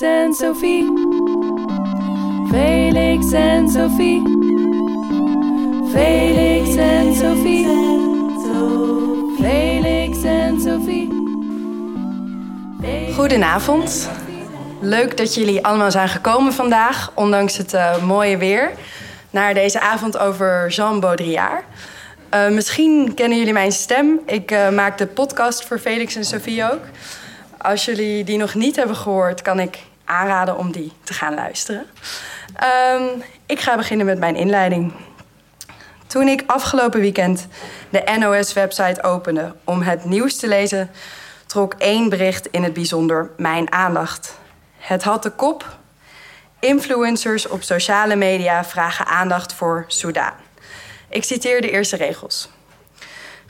En Sophie. Felix en Sophie. Felix en Sophie. Felix en Sophie. Goedenavond. Leuk dat jullie allemaal zijn gekomen vandaag, ondanks het uh, mooie weer, naar deze avond over Jean Baudrillard. Uh, misschien kennen jullie mijn stem. Ik uh, maak de podcast voor Felix en Sophie ook. Als jullie die nog niet hebben gehoord, kan ik aanraden om die te gaan luisteren. Um, ik ga beginnen met mijn inleiding. Toen ik afgelopen weekend de NOS-website opende om het nieuws te lezen, trok één bericht in het bijzonder mijn aandacht. Het had de kop: Influencers op sociale media vragen aandacht voor Soudaan. Ik citeer de eerste regels.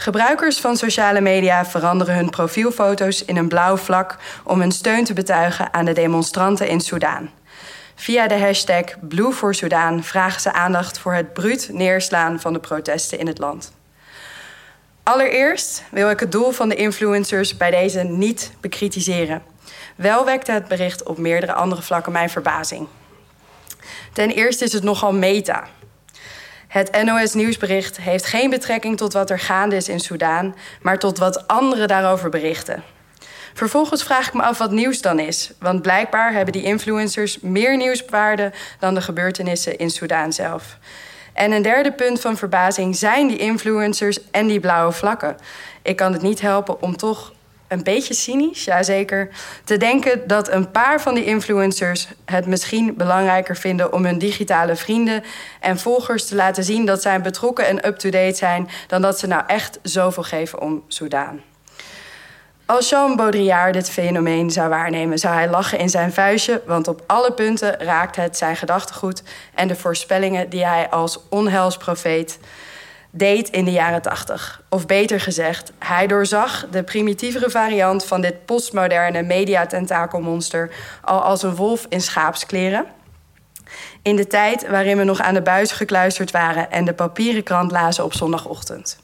Gebruikers van sociale media veranderen hun profielfoto's in een blauw vlak om hun steun te betuigen aan de demonstranten in Soudaan. Via de hashtag Blue for Soudaan vragen ze aandacht voor het bruut neerslaan van de protesten in het land. Allereerst wil ik het doel van de influencers bij deze niet bekritiseren. Wel wekte het bericht op meerdere andere vlakken mijn verbazing. Ten eerste is het nogal meta. Het NOS-nieuwsbericht heeft geen betrekking tot wat er gaande is in Soudaan, maar tot wat anderen daarover berichten. Vervolgens vraag ik me af wat nieuws dan is, want blijkbaar hebben die influencers meer nieuwswaarde dan de gebeurtenissen in Soudaan zelf. En een derde punt van verbazing zijn die influencers en die blauwe vlakken. Ik kan het niet helpen om toch een beetje cynisch, ja zeker, te denken dat een paar van die influencers het misschien belangrijker vinden om hun digitale vrienden en volgers te laten zien dat zij betrokken en up-to-date zijn, dan dat ze nou echt zoveel geven om Soudaan. Als Jean Baudrillard dit fenomeen zou waarnemen, zou hij lachen in zijn vuistje, want op alle punten raakt het zijn gedachtegoed en de voorspellingen die hij als onheilsprofeet deed in de jaren 80. Of beter gezegd, hij doorzag de primitievere variant van dit postmoderne mediatentakelmonster al als een wolf in schaapskleren. In de tijd waarin we nog aan de buis gekluisterd waren en de papieren krant lazen op zondagochtend.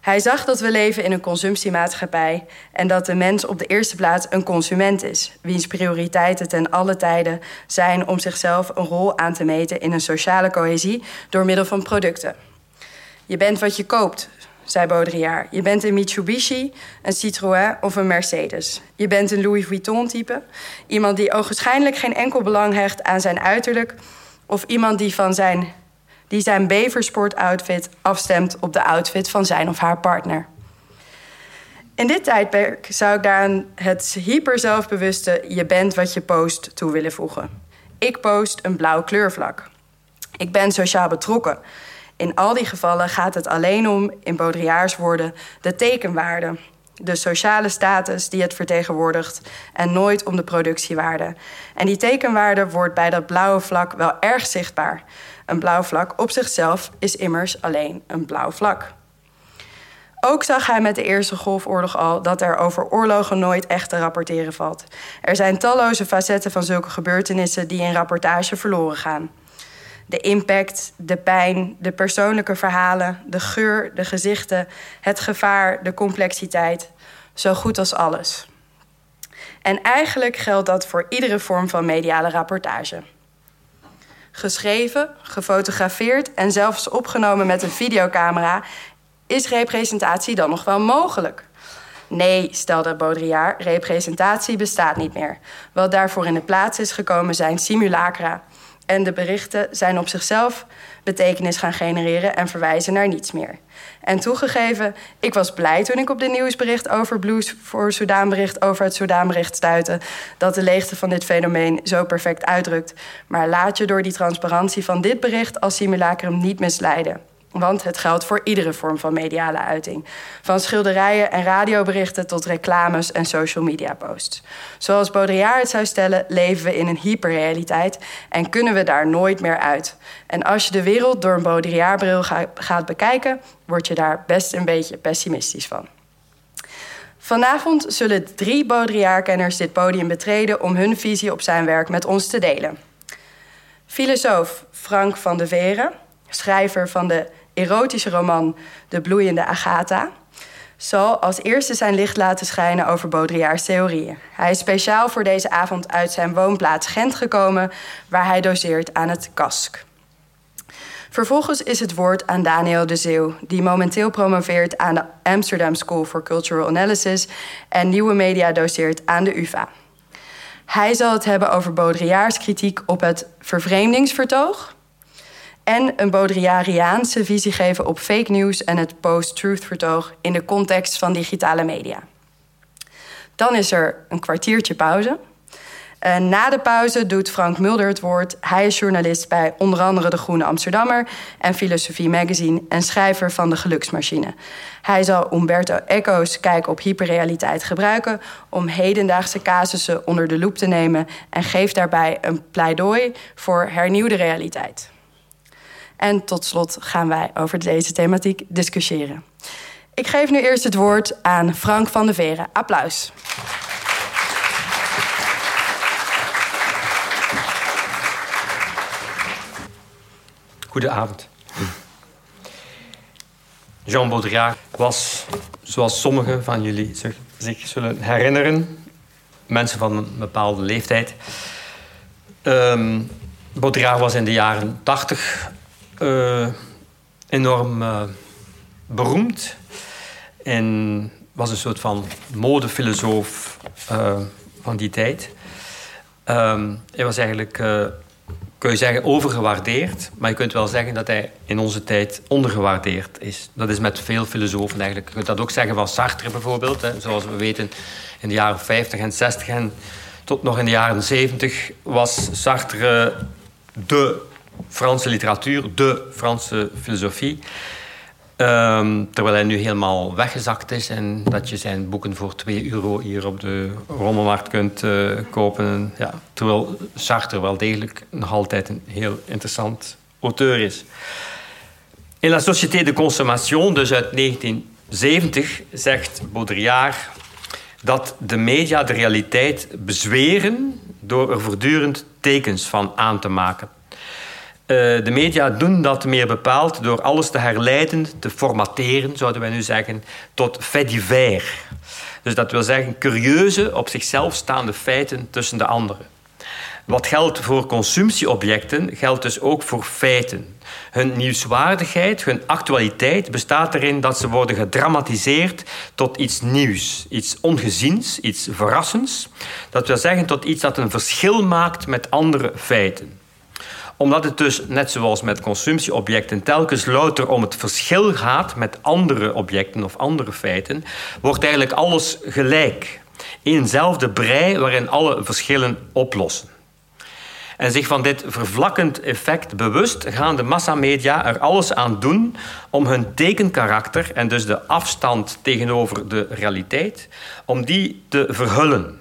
Hij zag dat we leven in een consumptiemaatschappij en dat de mens op de eerste plaats een consument is, wiens prioriteiten ten alle tijden zijn om zichzelf een rol aan te meten in een sociale cohesie door middel van producten. Je bent wat je koopt, zei Baudrillard. Je bent een Mitsubishi, een Citroën of een Mercedes. Je bent een Louis Vuitton-type. Iemand die ogenschijnlijk geen enkel belang hecht aan zijn uiterlijk. Of iemand die, van zijn, die zijn beversport-outfit afstemt op de outfit van zijn of haar partner. In dit tijdperk zou ik daaraan het hyper zelfbewuste je bent wat je post toe willen voegen. Ik post een blauw kleurvlak. Ik ben sociaal betrokken. In al die gevallen gaat het alleen om, in Baudrillards woorden, de tekenwaarde. De sociale status die het vertegenwoordigt en nooit om de productiewaarde. En die tekenwaarde wordt bij dat blauwe vlak wel erg zichtbaar. Een blauw vlak op zichzelf is immers alleen een blauw vlak. Ook zag hij met de Eerste Golfoorlog al dat er over oorlogen nooit echt te rapporteren valt. Er zijn talloze facetten van zulke gebeurtenissen die in rapportage verloren gaan de impact, de pijn, de persoonlijke verhalen, de geur, de gezichten, het gevaar, de complexiteit, zo goed als alles. En eigenlijk geldt dat voor iedere vorm van mediale rapportage. Geschreven, gefotografeerd en zelfs opgenomen met een videocamera is representatie dan nog wel mogelijk? Nee, stelde Baudrillard, representatie bestaat niet meer. Wat daarvoor in de plaats is gekomen zijn simulacra, en de berichten zijn op zichzelf betekenis gaan genereren en verwijzen naar niets meer. En toegegeven, ik was blij toen ik op de nieuwsbericht over Blues voor Sudaanbericht over het Sudaanbericht stuitte dat de leegte van dit fenomeen zo perfect uitdrukt. Maar laat je door die transparantie van dit bericht als simulacrum niet misleiden. Want het geldt voor iedere vorm van mediale uiting. Van schilderijen en radioberichten tot reclames en social media posts. Zoals Baudrillard het zou stellen, leven we in een hyperrealiteit en kunnen we daar nooit meer uit. En als je de wereld door een Baudrillard-bril gaat bekijken, word je daar best een beetje pessimistisch van. Vanavond zullen drie Baudrillard-kenners dit podium betreden om hun visie op zijn werk met ons te delen. Filosoof Frank van de Veren, schrijver van de erotische roman De Bloeiende Agatha. zal als eerste zijn licht laten schijnen over Baudrillards theorieën. Hij is speciaal voor deze avond uit zijn woonplaats Gent gekomen, waar hij doseert aan het KASK. Vervolgens is het woord aan Daniel de Zeeuw, die momenteel promoveert aan de Amsterdam School for Cultural Analysis en nieuwe media doseert aan de UVA. Hij zal het hebben over Baudrillards kritiek op het vervreemdingsvertoog en een Baudrillariaanse visie geven op fake news en het post-truth-vertoog in de context van digitale media. Dan is er een kwartiertje pauze. Na de pauze doet Frank Mulder het woord. Hij is journalist bij onder andere De Groene Amsterdammer en Filosofie Magazine en schrijver van De Geluksmachine. Hij zal Umberto Eco's kijk op hyperrealiteit gebruiken om hedendaagse casussen onder de loep te nemen en geeft daarbij een pleidooi voor hernieuwde realiteit. En tot slot gaan wij over deze thematiek discussiëren. Ik geef nu eerst het woord aan Frank van de Veren. Applaus. Goedenavond. Jean Baudrillard was, zoals sommigen van jullie zich zullen herinneren, mensen van een bepaalde leeftijd. Um, Baudrillard was in de jaren 80 uh, enorm uh, beroemd en was een soort van modefilosoof uh, van die tijd. Um, hij was eigenlijk, kun je zeggen, overgewaardeerd, maar je kunt wel zeggen dat hij in onze tijd ondergewaardeerd is. Dat is met veel filosofen eigenlijk. Je kunt dat ook zeggen van Sartre bijvoorbeeld, hè. zoals we weten in de jaren 50 en 60 en tot nog in de jaren 70 was Sartre de Franse literatuur, de Franse filosofie. Um, terwijl hij nu helemaal weggezakt is en dat je zijn boeken voor 2 euro hier op de rommelmarkt kunt uh, kopen. Ja, terwijl Sartre wel degelijk nog altijd een heel interessant auteur is. In La Société de Consommation, dus uit 1970, zegt Baudrillard dat de media de realiteit bezweren door er voortdurend tekens van aan te maken. Uh, de media doen dat meer bepaald door alles te herleiden, te formateren, zouden wij nu zeggen, tot fait divers. Dus dat wil zeggen curieuze, op zichzelf staande feiten tussen de anderen. Wat geldt voor consumptieobjecten, geldt dus ook voor feiten. Hun nieuwswaardigheid, hun actualiteit bestaat erin dat ze worden gedramatiseerd tot iets nieuws, iets ongeziens, iets verrassends. Dat wil zeggen tot iets dat een verschil maakt met andere feiten omdat het dus, net zoals met consumptieobjecten, telkens louter om het verschil gaat met andere objecten of andere feiten, wordt eigenlijk alles gelijk. Eenzelfde brei waarin alle verschillen oplossen. En zich van dit vervlakkend effect bewust gaan de massamedia er alles aan doen om hun tekenkarakter en dus de afstand tegenover de realiteit, om die te verhullen.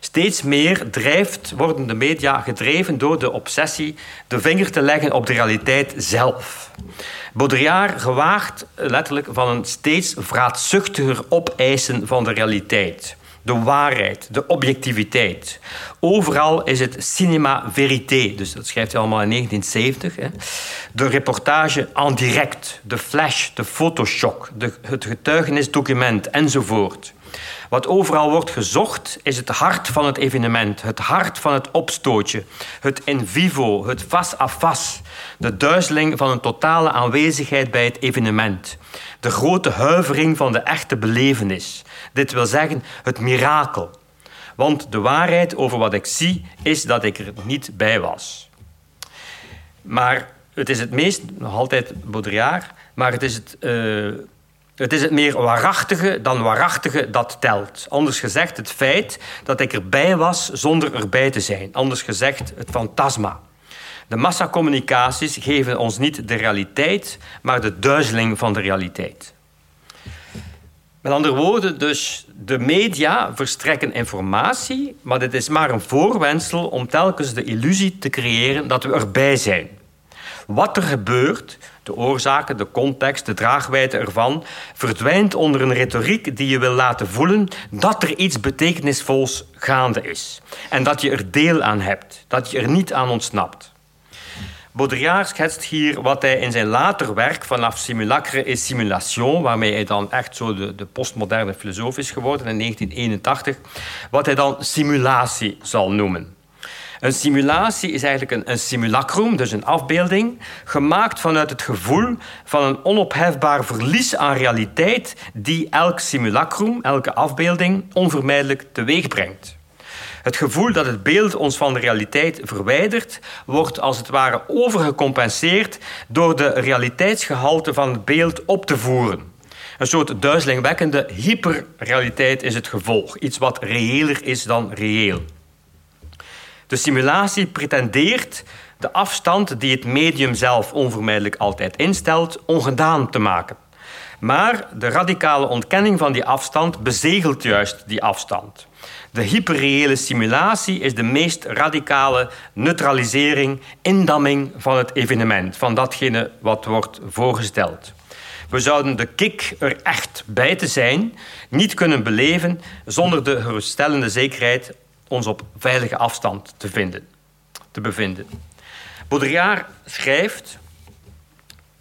Steeds meer drijft, worden de media gedreven door de obsessie de vinger te leggen op de realiteit zelf. Baudrillard gewaagt letterlijk van een steeds vraatzuchtiger opeisen van de realiteit. De waarheid, de objectiviteit. Overal is het cinema verité, dus dat schrijft hij allemaal in 1970. Hè. De reportage en direct, de flash, de photoshock, de, het getuigenisdocument enzovoort. Wat overal wordt gezocht is het hart van het evenement, het hart van het opstootje, het in vivo, het face à face, de duizeling van een totale aanwezigheid bij het evenement, de grote huivering van de echte belevenis. Dit wil zeggen het mirakel. Want de waarheid over wat ik zie is dat ik er niet bij was. Maar het is het meest, nog altijd Baudrillard, maar het is het. Uh, het is het meer waarachtige dan waarachtige dat telt. Anders gezegd, het feit dat ik erbij was zonder erbij te zijn. Anders gezegd, het fantasma. De massacommunicaties geven ons niet de realiteit, maar de duizeling van de realiteit. Met andere woorden, dus de media verstrekken informatie, maar dit is maar een voorwendsel om telkens de illusie te creëren dat we erbij zijn. Wat er gebeurt, de oorzaken, de context, de draagwijte ervan, verdwijnt onder een retoriek die je wil laten voelen dat er iets betekenisvols gaande is. En dat je er deel aan hebt, dat je er niet aan ontsnapt. Baudrillard schetst hier wat hij in zijn later werk vanaf simulacre et simulation, waarmee hij dan echt zo de, de postmoderne filosoof is geworden in 1981, wat hij dan simulatie zal noemen. Een simulatie is eigenlijk een, simulacrum, dus een afbeelding, gemaakt vanuit het gevoel van een onophefbaar verlies aan realiteit die elk simulacrum, elke afbeelding, onvermijdelijk teweeg brengt. Het gevoel dat het beeld ons van de realiteit verwijdert, wordt als het ware overgecompenseerd door de realiteitsgehalte van het beeld op te voeren. Een soort duizelingwekkende hyperrealiteit is het gevolg, iets wat reëler is dan reëel. De simulatie pretendeert de afstand die het medium zelf onvermijdelijk altijd instelt, ongedaan te maken. Maar de radicale ontkenning van die afstand bezegelt juist die afstand. De hyperreële simulatie is de meest radicale neutralisering, indamming van het evenement, van datgene wat wordt voorgesteld. We zouden de kick er echt bij te zijn niet kunnen beleven zonder de geruststellende zekerheid ons op veilige afstand te, vinden, te bevinden. Baudrillard schrijft,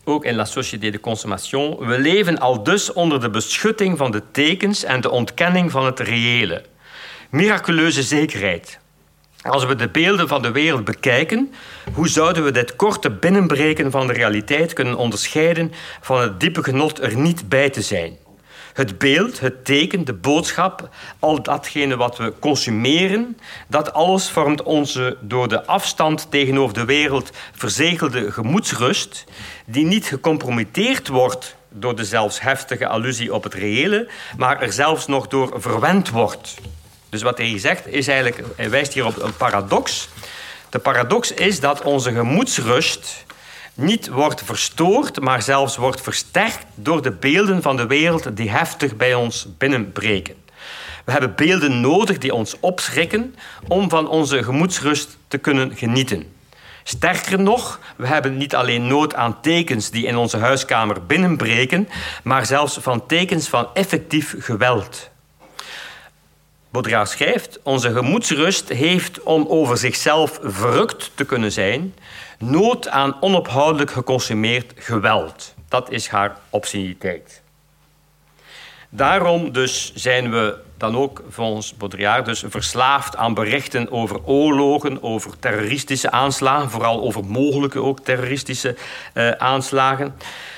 ook in La Société de Consommation, we leven al dus onder de beschutting van de tekens en de ontkenning van het reële. Miraculeuze zekerheid. Als we de beelden van de wereld bekijken, hoe zouden we dit korte binnenbreken van de realiteit kunnen onderscheiden van het diepe genot er niet bij te zijn? Het beeld, het teken, de boodschap, al datgene wat we consumeren, dat alles vormt onze door de afstand tegenover de wereld verzegelde gemoedsrust, die niet gecompromitteerd wordt door de zelfs heftige allusie op het reële, maar er zelfs nog door verwend wordt. Dus wat hij zegt is eigenlijk, hij wijst hier op een paradox. De paradox is dat onze gemoedsrust niet wordt verstoord, maar zelfs wordt versterkt door de beelden van de wereld die heftig bij ons binnenbreken. We hebben beelden nodig die ons opschrikken om van onze gemoedsrust te kunnen genieten. Sterker nog, we hebben niet alleen nood aan tekens die in onze huiskamer binnenbreken, maar zelfs van tekens van effectief geweld. Baudrillard schrijft: Onze gemoedsrust heeft om over zichzelf verrukt te kunnen zijn, nood aan onophoudelijk geconsumeerd geweld. Dat is haar obsceniteit. Daarom dus zijn we dan ook volgens Baudrillard dus verslaafd aan berichten over oorlogen, over terroristische aanslagen, vooral over mogelijke ook terroristische uh, aanslagen.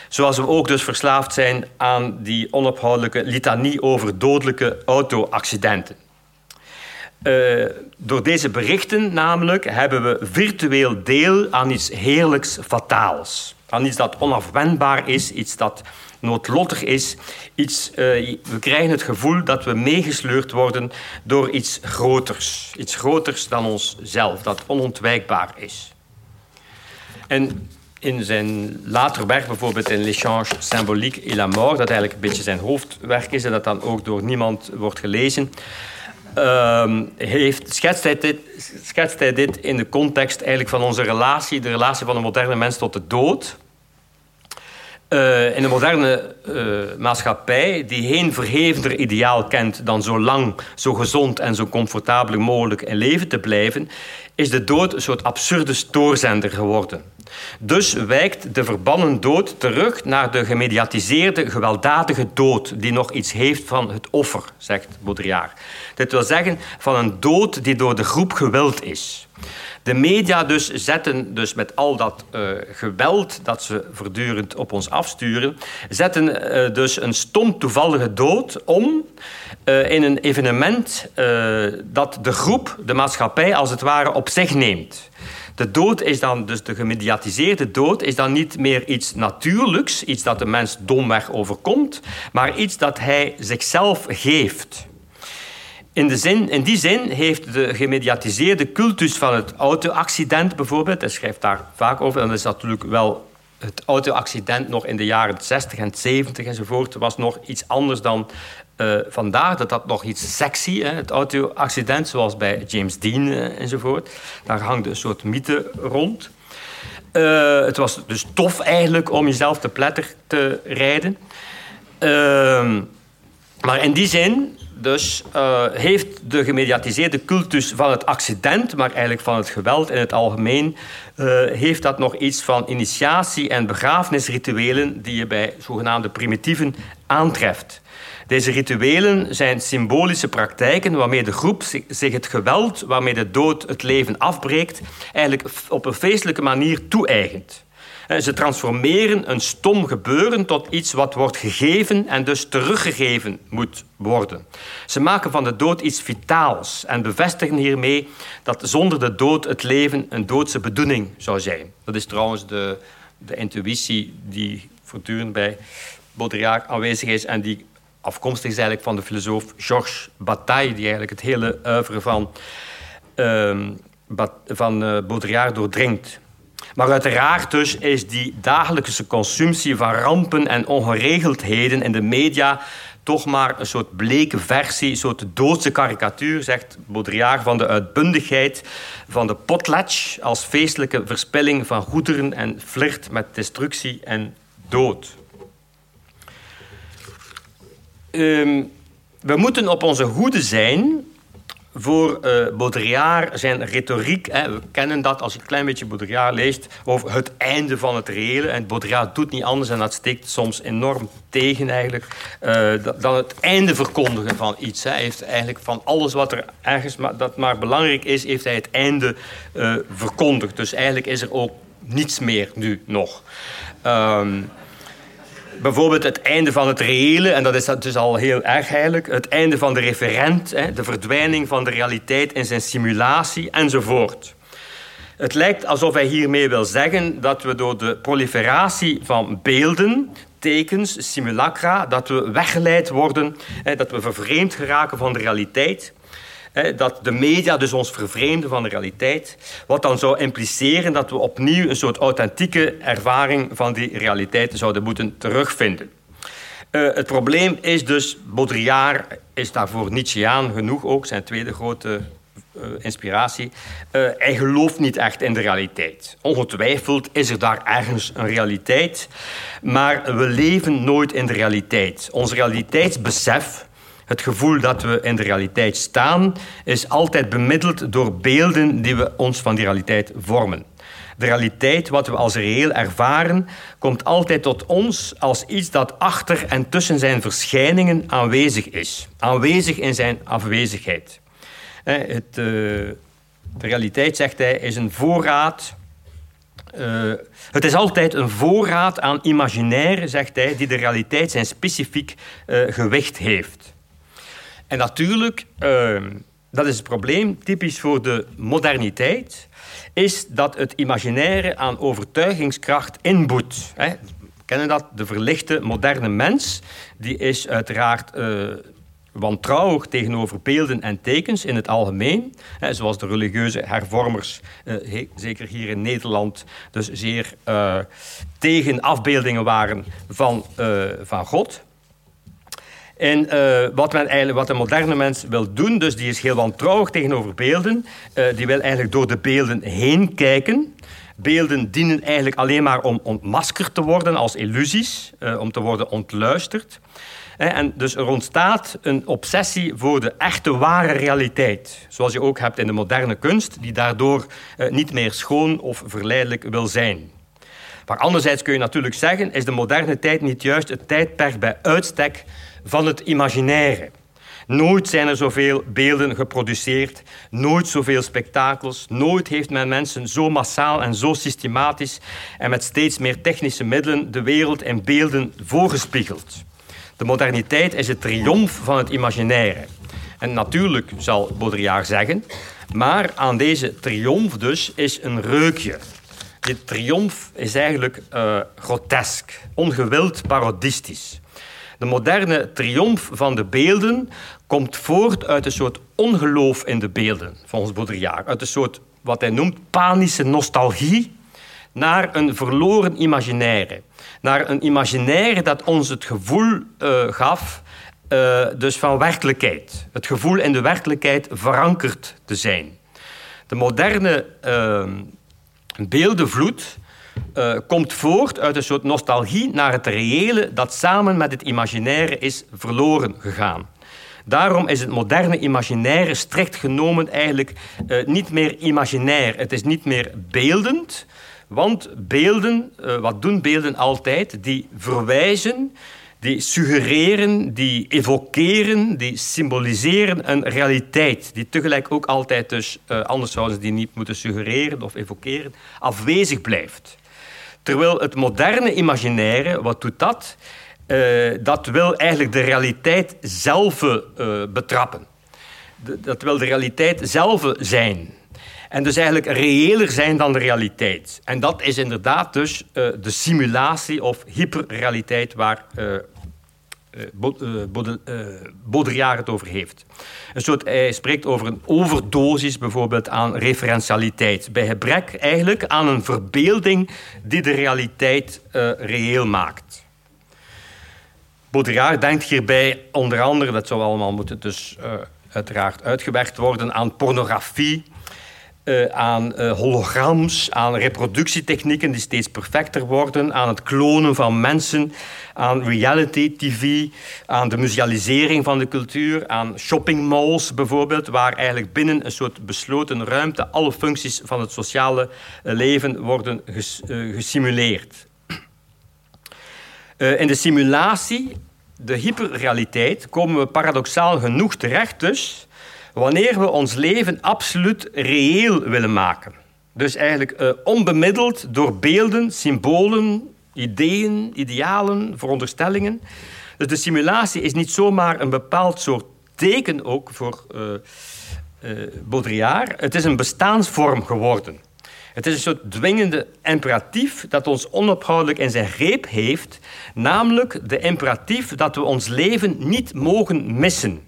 Zoals we ook dus verslaafd zijn aan die onophoudelijke litanie over dodelijke auto-accidenten. Uh, door deze berichten namelijk hebben we virtueel deel aan iets heerlijks fataals. Aan iets dat onafwendbaar is, iets dat noodlottig is. Iets, uh, we krijgen het gevoel dat we meegesleurd worden door iets groters. Iets groters dan onszelf, dat onontwijkbaar is. En in zijn later werk, bijvoorbeeld in L'échange symbolique et la mort, dat eigenlijk een beetje zijn hoofdwerk is en dat dan ook door niemand wordt gelezen, uh, heeft, schetst, hij dit, dit in de context eigenlijk van onze relatie, de relatie van de moderne mens tot de dood. Uh, in de moderne uh, maatschappij, die geen verhevener ideaal kent dan zo lang, zo gezond en zo comfortabel mogelijk in leven te blijven, is de dood een soort absurde stoorzender geworden. Dus wijkt de verbannen dood terug naar de gemediatiseerde, gewelddadige dood, die nog iets heeft van het offer, zegt Baudrillard. Dit wil zeggen van een dood die door de groep gewild is. De media dus zetten dus met al dat uh, geweld dat ze voortdurend op ons afsturen, zetten uh, dus een stom toevallige dood om uh, in een evenement dat de groep, de maatschappij als het ware op zich neemt. De dood is dan, dus de gemediatiseerde dood, is dan niet meer iets natuurlijks, iets dat de mens domweg overkomt, maar iets dat hij zichzelf geeft. In, de zin, in die zin heeft de gemediatiseerde cultus van het auto-accident bijvoorbeeld, hij schrijft daar vaak over, en dat is natuurlijk wel het auto-accident nog in de jaren 60 en 70 enzovoort, was nog iets anders dan uh, vandaag. Dat had nog iets sexy, hè, het auto-accident, zoals bij James Dean uh, enzovoort. Daar hangt een soort mythe rond. Uh, het was dus tof eigenlijk om jezelf te pletter te rijden. Ehm, maar in die zin dus heeft de gemediatiseerde cultus van het accident, maar eigenlijk van het geweld in het algemeen, heeft dat nog iets van initiatie- en begrafenisrituelen die je bij zogenaamde primitieven aantreft. Deze rituelen zijn symbolische praktijken waarmee de groep zich het geweld waarmee de dood het leven afbreekt, eigenlijk op een feestelijke manier toe-eigent. Ze transformeren een stom gebeuren tot iets wat wordt gegeven en dus teruggegeven moet worden. Ze maken van de dood iets vitaals en bevestigen hiermee dat zonder de dood het leven een doodse bedoeling zou zijn. Dat is trouwens de, de intuïtie die voortdurend bij Baudrillard aanwezig is en die afkomstig is eigenlijk van de filosoof Georges Bataille, die eigenlijk het hele oeuvre van, uh, van uh, Baudrillard doordringt. Maar uiteraard dus is die dagelijkse consumptie van rampen en ongeregeldheden in de media toch maar een soort bleke versie, een soort doodse karikatuur, zegt Baudrillard, van de uitbundigheid van de potlatch als feestelijke verspilling van goederen en flirt met destructie en dood. Um, we moeten op onze hoede zijn voor uh, Baudrillard zijn retoriek. Hè, we kennen dat als je een klein beetje Baudrillard leest over het einde van het reële. En Baudrillard doet niet anders en dat steekt soms enorm tegen eigenlijk. Uh, dan het einde verkondigen van iets. Hij heeft eigenlijk van alles wat er ergens maar, dat maar belangrijk is, heeft hij het einde uh, verkondigd. Dus eigenlijk is er ook niets meer nu nog. Um, bijvoorbeeld het einde van het reële, en dat is dus al heel erg eigenlijk, het einde van de referent, de verdwijning van de realiteit in zijn simulatie enzovoort. Het lijkt alsof hij hiermee wil zeggen dat we door de proliferatie van beelden, tekens, simulacra, dat we weggeleid worden, dat we vervreemd geraken van de realiteit dat de media dus ons vervreemden van de realiteit. Wat dan zou impliceren dat we opnieuw een soort authentieke ervaring van die realiteit zouden moeten terugvinden. Uh, het probleem is dus, Baudrillard is daarvoor Nietzscheaan genoeg ook, zijn tweede grote uh, inspiratie. Uh, hij gelooft niet echt in de realiteit. Ongetwijfeld is er daar ergens een realiteit, maar we leven nooit in de realiteit. Ons realiteitsbesef het gevoel dat we in de realiteit staan, is altijd bemiddeld door beelden die we ons van die realiteit vormen. De realiteit, wat we als reëel ervaren, komt altijd tot ons als iets dat achter en tussen zijn verschijningen aanwezig is. Aanwezig in zijn afwezigheid. Het, uh, de realiteit, zegt hij, is een voorraad. Uh, het is altijd een voorraad aan imaginaire, zegt hij, die de realiteit zijn specifiek gewicht heeft. En natuurlijk, uh, dat is het probleem, typisch voor de moderniteit, is dat het imaginaire aan overtuigingskracht inboet. Hè. We kennen dat, de verlichte moderne mens, die is uiteraard uh, wantrouwig tegenover beelden en tekens in het algemeen. Hè, zoals de religieuze hervormers, uh, zeker hier in Nederland, dus zeer uh, tegen afbeeldingen waren van, van God. En uh, wat, men eigenlijk, wat de moderne mens wil doen, dus die is heel wantrouwig tegenover beelden. Uh, die wil eigenlijk door de beelden heen kijken. Beelden dienen eigenlijk alleen maar om ontmaskerd te worden als illusies, uh, om te worden ontluisterd. En dus er ontstaat een obsessie voor de echte, ware realiteit. Zoals je ook hebt in de moderne kunst, die daardoor niet meer schoon of verleidelijk wil zijn. Maar anderzijds kun je natuurlijk zeggen, is de moderne tijd niet juist het tijdperk bij uitstek van het imaginaire. Nooit zijn er zoveel beelden geproduceerd, nooit zoveel spektakels, nooit heeft men mensen zo massaal en zo systematisch en met steeds meer technische middelen de wereld in beelden voorgespiegeld. De moderniteit is het triomf van het imaginaire. En natuurlijk zal Baudrillard zeggen, maar aan deze triomf dus is een reukje. Dit triomf is eigenlijk uh, grotesk, ongewild parodistisch. De moderne triomf van de beelden komt voort uit een soort ongeloof in de beelden, volgens Baudrillard. Uit een soort, wat hij noemt, panische nostalgie naar een verloren imaginaire. Naar een imaginaire dat ons het gevoel uh, gaf uh, dus van werkelijkheid. Het gevoel in de werkelijkheid verankerd te zijn. De moderne uh, beeldenvloed uh, komt voort uit een soort nostalgie naar het reële dat samen met het imaginaire is verloren gegaan. Daarom is het moderne imaginaire strikt genomen eigenlijk uh, niet meer imaginair. Het is niet meer beeldend, want beelden, uh, wat doen beelden altijd? Die verwijzen, die suggereren, die evokeren, die symboliseren een realiteit die tegelijk ook altijd dus, uh, anders zouden ze die niet moeten suggereren of evokeren, afwezig blijft. Terwijl het moderne imaginaire, wat doet dat? Uh, dat wil eigenlijk de realiteit zelf uh, betrappen. Dat wil de realiteit zelf zijn. En dus eigenlijk reëler zijn dan de realiteit. En dat is inderdaad dus uh, de simulatie of hyperrealiteit waar Baudrillard het over heeft. Een soort, hij spreekt over een overdosis bijvoorbeeld aan referentialiteit. Bij gebrek eigenlijk aan een verbeelding die de realiteit reëel maakt. Baudrillard denkt hierbij onder andere, dat zou allemaal moeten dus uh, uiteraard uitgewerkt worden, aan pornografie, uh, aan uh, holograms, aan reproductietechnieken die steeds perfecter worden, aan het klonen van mensen, aan reality TV, aan de musealisering van de cultuur, aan shoppingmalls bijvoorbeeld, waar eigenlijk binnen een soort besloten ruimte alle functies van het sociale leven worden ges gesimuleerd. In de simulatie, de hyperrealiteit, komen we paradoxaal genoeg terecht dus wanneer we ons leven absoluut reëel willen maken. Dus eigenlijk uh, onbemiddeld door beelden, symbolen, ideeën, idealen, veronderstellingen. Dus de simulatie is niet zomaar een bepaald soort teken ook voor uh, Baudrillard. Het is een bestaansvorm geworden. Het is een soort dwingende imperatief dat ons onophoudelijk in zijn greep heeft, namelijk de imperatief dat we ons leven niet mogen missen.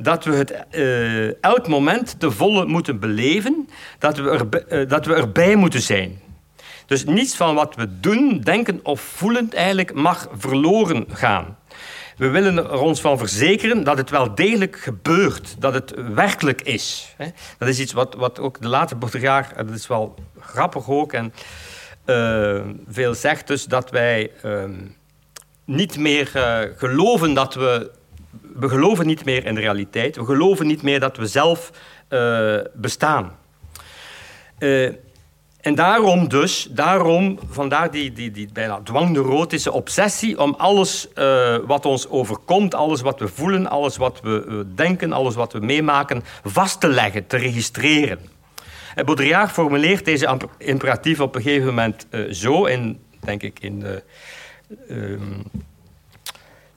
Dat we het uh, elk moment te volle moeten beleven, dat we, er, uh, dat we erbij moeten zijn. Dus niets van wat we doen, denken of voelen eigenlijk mag verloren gaan. We willen er ons van verzekeren dat het wel degelijk gebeurt, dat het werkelijk is. Dat is iets wat, wat ook de late Baudrillard, dat is wel grappig ook, en veel zegt dus dat wij uh, niet meer geloven dat we... We geloven niet meer in de realiteit. We geloven niet meer dat we zelf bestaan. En daarom dus, daarom, vandaar die, die, die bijna dwangneurotische obsessie om alles uh, wat ons overkomt, alles wat we voelen, alles wat we denken, alles wat we meemaken, vast te leggen, te registreren. En Baudrillard formuleert deze imperatief op een gegeven moment zo, in, denk ik in de, um,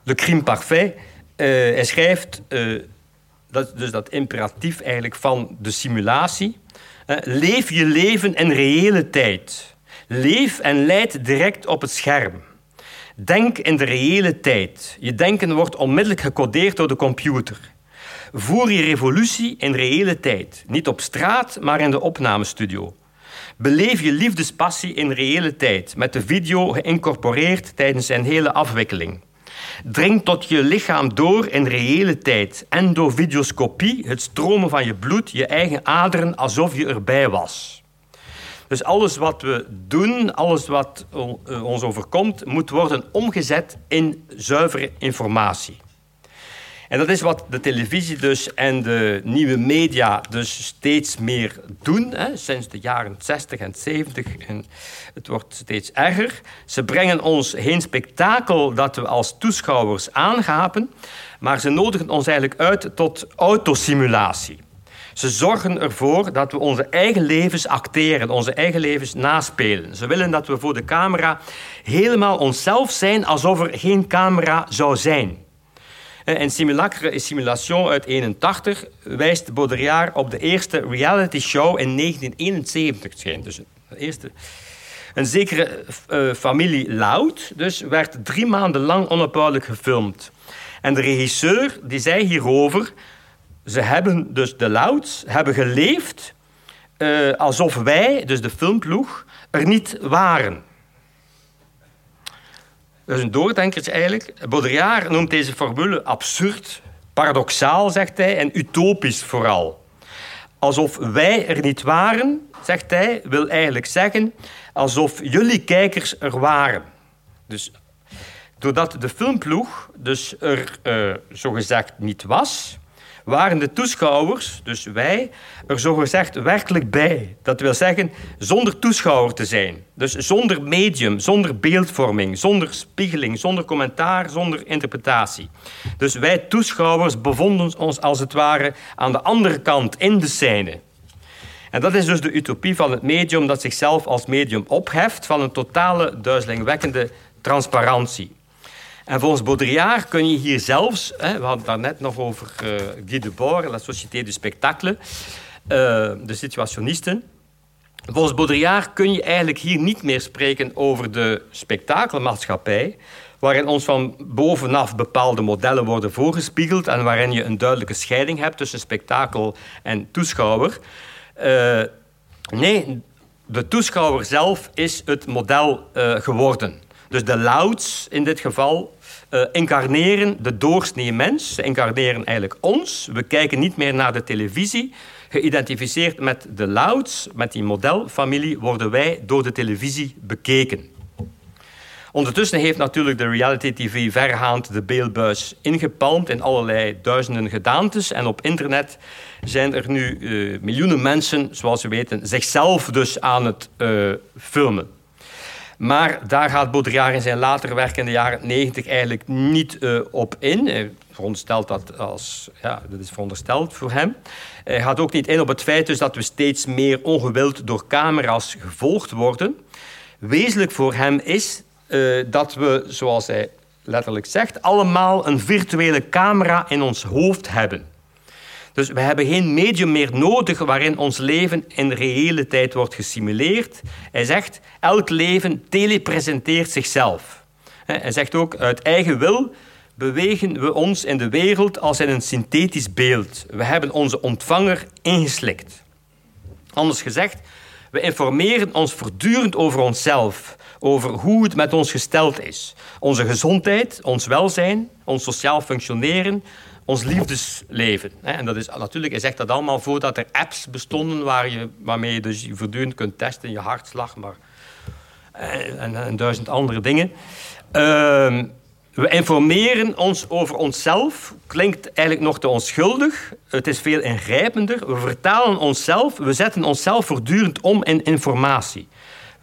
Le Crime Parfait. Hij schrijft dat, dus dat imperatief eigenlijk van de simulatie leef je leven in reële tijd. Leef en leid direct op het scherm. Denk in de reële tijd. Je denken wordt onmiddellijk gecodeerd door de computer. Voer je revolutie in reële tijd. Niet op straat, maar in de opnamestudio. Beleef je liefdespassie in reële tijd, met de video geïncorporeerd tijdens zijn hele afwikkeling. Dring tot je lichaam door in reële tijd. Endovideoscopie, het stromen van je bloed, je eigen aderen, alsof je erbij was. Dus alles wat we doen, alles wat ons overkomt, moet worden omgezet in zuivere informatie. En dat is wat de televisie dus en de nieuwe media dus steeds meer doen, hè, sinds de jaren 60 en 70. En het wordt steeds erger. Ze brengen ons geen spektakel dat we als toeschouwers aangapen, maar ze nodigen ons eigenlijk uit tot autosimulatie. Ze zorgen ervoor dat we onze eigen levens acteren, onze eigen levens naspelen. Ze willen dat we voor de camera helemaal onszelf zijn alsof er geen camera zou zijn. En Simulacre et Simulation uit 81 wijst Baudrillard op de eerste reality show in 1971. Schijnt dus de eerste. Een zekere uh, familie Loud dus werd drie maanden lang onophoudelijk gefilmd. En de regisseur die zei hierover... Ze hebben dus de Louds hebben geleefd uh, alsof wij, dus de filmploeg, er niet waren. Dat is een doordenkertje eigenlijk. Baudrillard noemt deze formule absurd, paradoxaal, zegt hij, en utopisch vooral. Alsof wij er niet waren, zegt hij, wil eigenlijk zeggen alsof jullie kijkers er waren. Dus doordat de filmploeg dus er uh, zogezegd niet was, waren de toeschouwers, dus wij, er zogezegd werkelijk bij. Dat wil zeggen, zonder toeschouwer te zijn. Dus zonder medium, zonder beeldvorming, zonder spiegeling, zonder commentaar, zonder interpretatie. Dus wij toeschouwers bevonden ons als het ware aan de andere kant in de scène. En dat is dus de utopie van het medium dat zichzelf als medium opheft van een totale duizelingwekkende transparantie. En volgens Baudrillard kun je hier zelfs, hè, we hadden het daarnet nog over uh, Guy Debord, La Société du Spectacle, uh, de situationisten. Volgens Baudrillard kun je eigenlijk hier niet meer spreken over de spektakelmaatschappij, waarin ons van bovenaf bepaalde modellen worden voorgespiegeld en waarin je een duidelijke scheiding hebt tussen spektakel en toeschouwer. Uh, nee, de toeschouwer zelf is het model geworden. Dus de louds in dit geval uh, incarneren de doorsnee mens. Ze incarneren eigenlijk ons. We kijken niet meer naar de televisie. Geïdentificeerd met de louds, met die modelfamilie, worden wij door de televisie bekeken. Ondertussen heeft natuurlijk de reality TV vergaand de beeldbuis ingepalmd in allerlei duizenden gedaantes. En op internet zijn er nu uh, miljoenen mensen, zoals we weten, zichzelf dus aan het uh, filmen. Maar daar gaat Baudrillard in zijn latere werk in de jaren 90 eigenlijk niet uh, op in. Hij veronderstelt dat als... Ja, dat is verondersteld voor hem. Hij gaat ook niet in op het feit dus dat we steeds meer ongewild door camera's gevolgd worden. Wezenlijk voor hem is uh, dat we, zoals hij letterlijk zegt, allemaal een virtuele camera in ons hoofd hebben. Dus we hebben geen medium meer nodig waarin ons leven in reële tijd wordt gesimuleerd. Hij zegt, elk leven telepresenteert zichzelf. Hij zegt ook, uit eigen wil bewegen we ons in de wereld als in een synthetisch beeld. We hebben onze ontvanger ingeslikt. Anders gezegd, we informeren ons voortdurend over onszelf, over hoe het met ons gesteld is. Onze gezondheid, ons welzijn, ons sociaal functioneren, ons liefdesleven. En dat is natuurlijk, zegt dat allemaal voordat er apps bestonden waar je, waarmee je dus voortdurend kunt testen, je hartslag maar, eh, en, en duizend andere dingen. Uh, we informeren ons over onszelf. Klinkt eigenlijk nog te onschuldig. Het is veel ingrijpender. We vertalen onszelf. We zetten onszelf voortdurend om in informatie.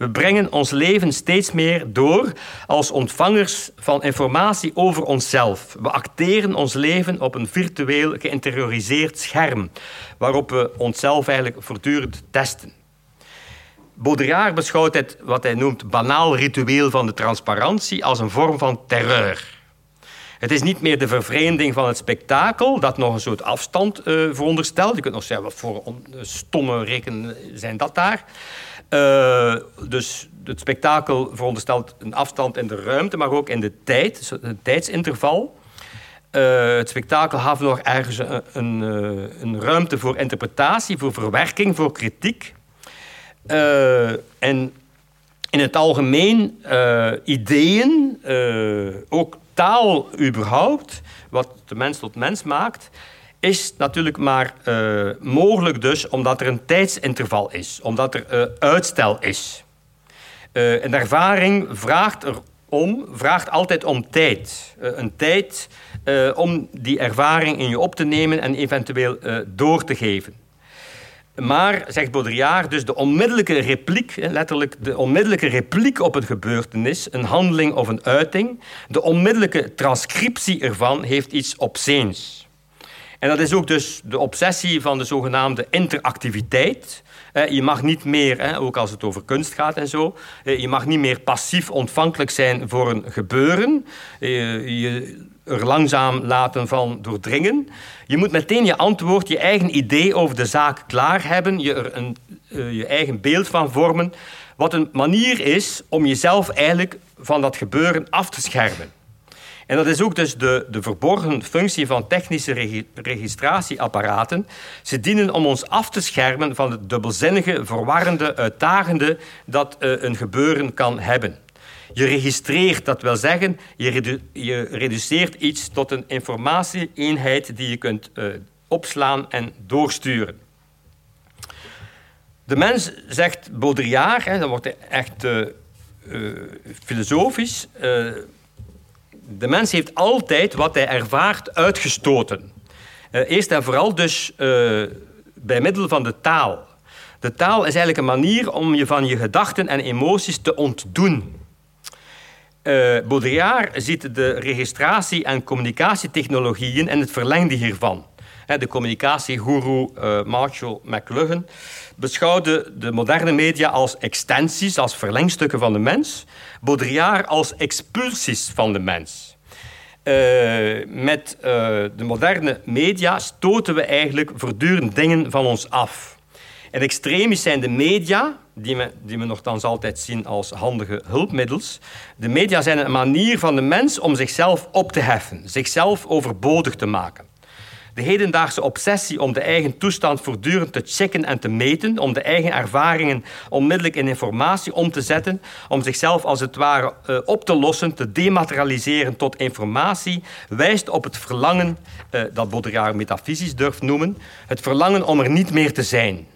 We brengen ons leven steeds meer door als ontvangers van informatie over onszelf. We acteren ons leven op een virtueel geïnterioriseerd scherm, waarop we onszelf eigenlijk voortdurend testen. Baudrillard beschouwt het wat hij noemt banaal ritueel van de transparantie als een vorm van terreur. Het is niet meer de vervreemding van het spektakel, dat nog een soort afstand uh, veronderstelt. Je kunt nog zeggen, wat voor stomme rekenen zijn dat daar? Uh, dus het spektakel veronderstelt een afstand in de ruimte, maar ook in de tijd, het tijdsinterval. Uh, het spektakel heeft nog ergens een, een, uh, een, ruimte voor interpretatie, voor verwerking, voor kritiek. en in het algemeen ideeën, ook taal überhaupt, wat de mens tot mens maakt, is natuurlijk maar uh, mogelijk dus omdat er een tijdsinterval is, omdat er uh, uitstel is. Uh, een ervaring vraagt erom, vraagt altijd om tijd. een tijd om die ervaring in je op te nemen en eventueel door te geven. Maar, zegt Baudrillard, dus de onmiddellijke repliek, letterlijk de onmiddellijke repliek op een gebeurtenis, een handeling of een uiting, de onmiddellijke transcriptie ervan heeft iets obsceens. En dat is ook dus de obsessie van de zogenaamde interactiviteit. Je mag niet meer, ook als het over kunst gaat en zo, je mag niet meer passief ontvankelijk zijn voor een gebeuren. Je er langzaam laten van doordringen. Je moet meteen je antwoord, je eigen idee over de zaak klaar hebben, je er een, je eigen beeld van vormen, wat een manier is om jezelf eigenlijk van dat gebeuren af te schermen. En dat is ook dus de, de verborgen functie van technische registratieapparaten. Ze dienen om ons af te schermen van het dubbelzinnige, verwarrende, uitdagende dat uh, een gebeuren kan hebben. Je registreert, dat wil zeggen, je, je reduceert iets tot een informatieeenheid die je kunt uh, opslaan en doorsturen. De mens, zegt Baudrillard, hè, dat wordt echt uh, filosofisch, de mens heeft altijd wat hij ervaart uitgestoten. Uh, eerst en vooral dus uh, bij middel van de taal. De taal is eigenlijk een manier om je van je gedachten en emoties te ontdoen. Uh, Baudrillard ziet de registratie- en communicatietechnologieën en het verlengde hiervan. De communicatiegoeroe uh, Marshall McLuhan beschouwde de moderne media als extensies, als verlengstukken van de mens. Baudrillard als expulsies van de mens. Uh, met uh, de moderne media stoten we eigenlijk voortdurend dingen van ons af. En extremisch zijn de media, die we, die we altijd zien als handige hulpmiddels. De media zijn een manier van de mens om zichzelf op te heffen, zichzelf overbodig te maken. De hedendaagse obsessie om de eigen toestand voortdurend te checken en te meten, om de eigen ervaringen onmiddellijk in informatie om te zetten, om zichzelf als het ware uh, op te lossen, te dematerialiseren tot informatie, wijst op het verlangen, uh, dat Baudrillard metafysisch durft noemen, het verlangen om er niet meer te zijn,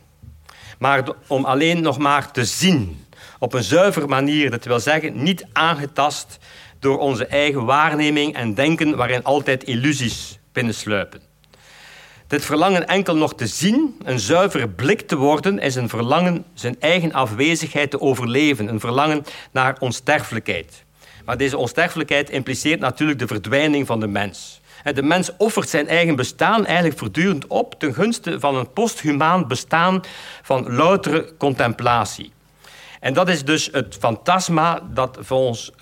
maar om alleen nog maar te zien, op een zuivere manier, dat wil zeggen niet aangetast door onze eigen waarneming en denken waarin altijd illusies binnensluipen. Dit verlangen enkel nog te zien, een zuivere blik te worden, is een verlangen zijn eigen afwezigheid te overleven. Een verlangen naar onsterfelijkheid. Maar deze onsterfelijkheid impliceert natuurlijk de verdwijning van de mens. De mens offert zijn eigen bestaan eigenlijk voortdurend op ten gunste van een posthumaan bestaan van loutere contemplatie. En dat is dus het fantasma dat volgens uh,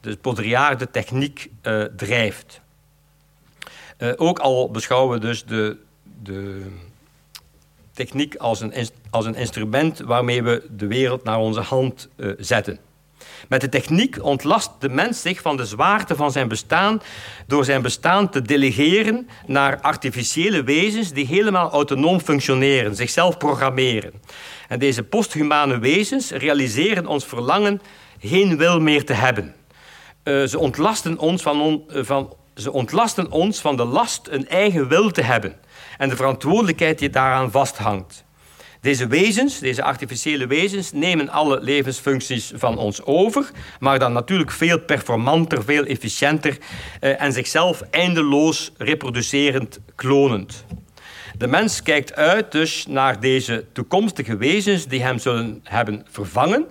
de Baudrillard de techniek uh, drijft. Uh, ook al beschouwen we dus de, de techniek als een, als een instrument waarmee we de wereld naar onze hand uh, zetten. Met de techniek ontlast de mens zich van de zwaarte van zijn bestaan door zijn bestaan te delegeren naar artificiële wezens die helemaal autonoom functioneren, zichzelf programmeren. En deze posthumane wezens realiseren ons verlangen geen wil meer te hebben. Uh, ze ontlasten ons van, on, van ze ontlasten ons van de last een eigen wil te hebben en de verantwoordelijkheid die daaraan vasthangt. Deze wezens, deze artificiële wezens, nemen alle levensfuncties van ons over, maar dan natuurlijk veel performanter, veel efficiënter eh, en zichzelf eindeloos reproducerend klonend. De mens kijkt uit dus naar deze toekomstige wezens die hem zullen hebben vervangen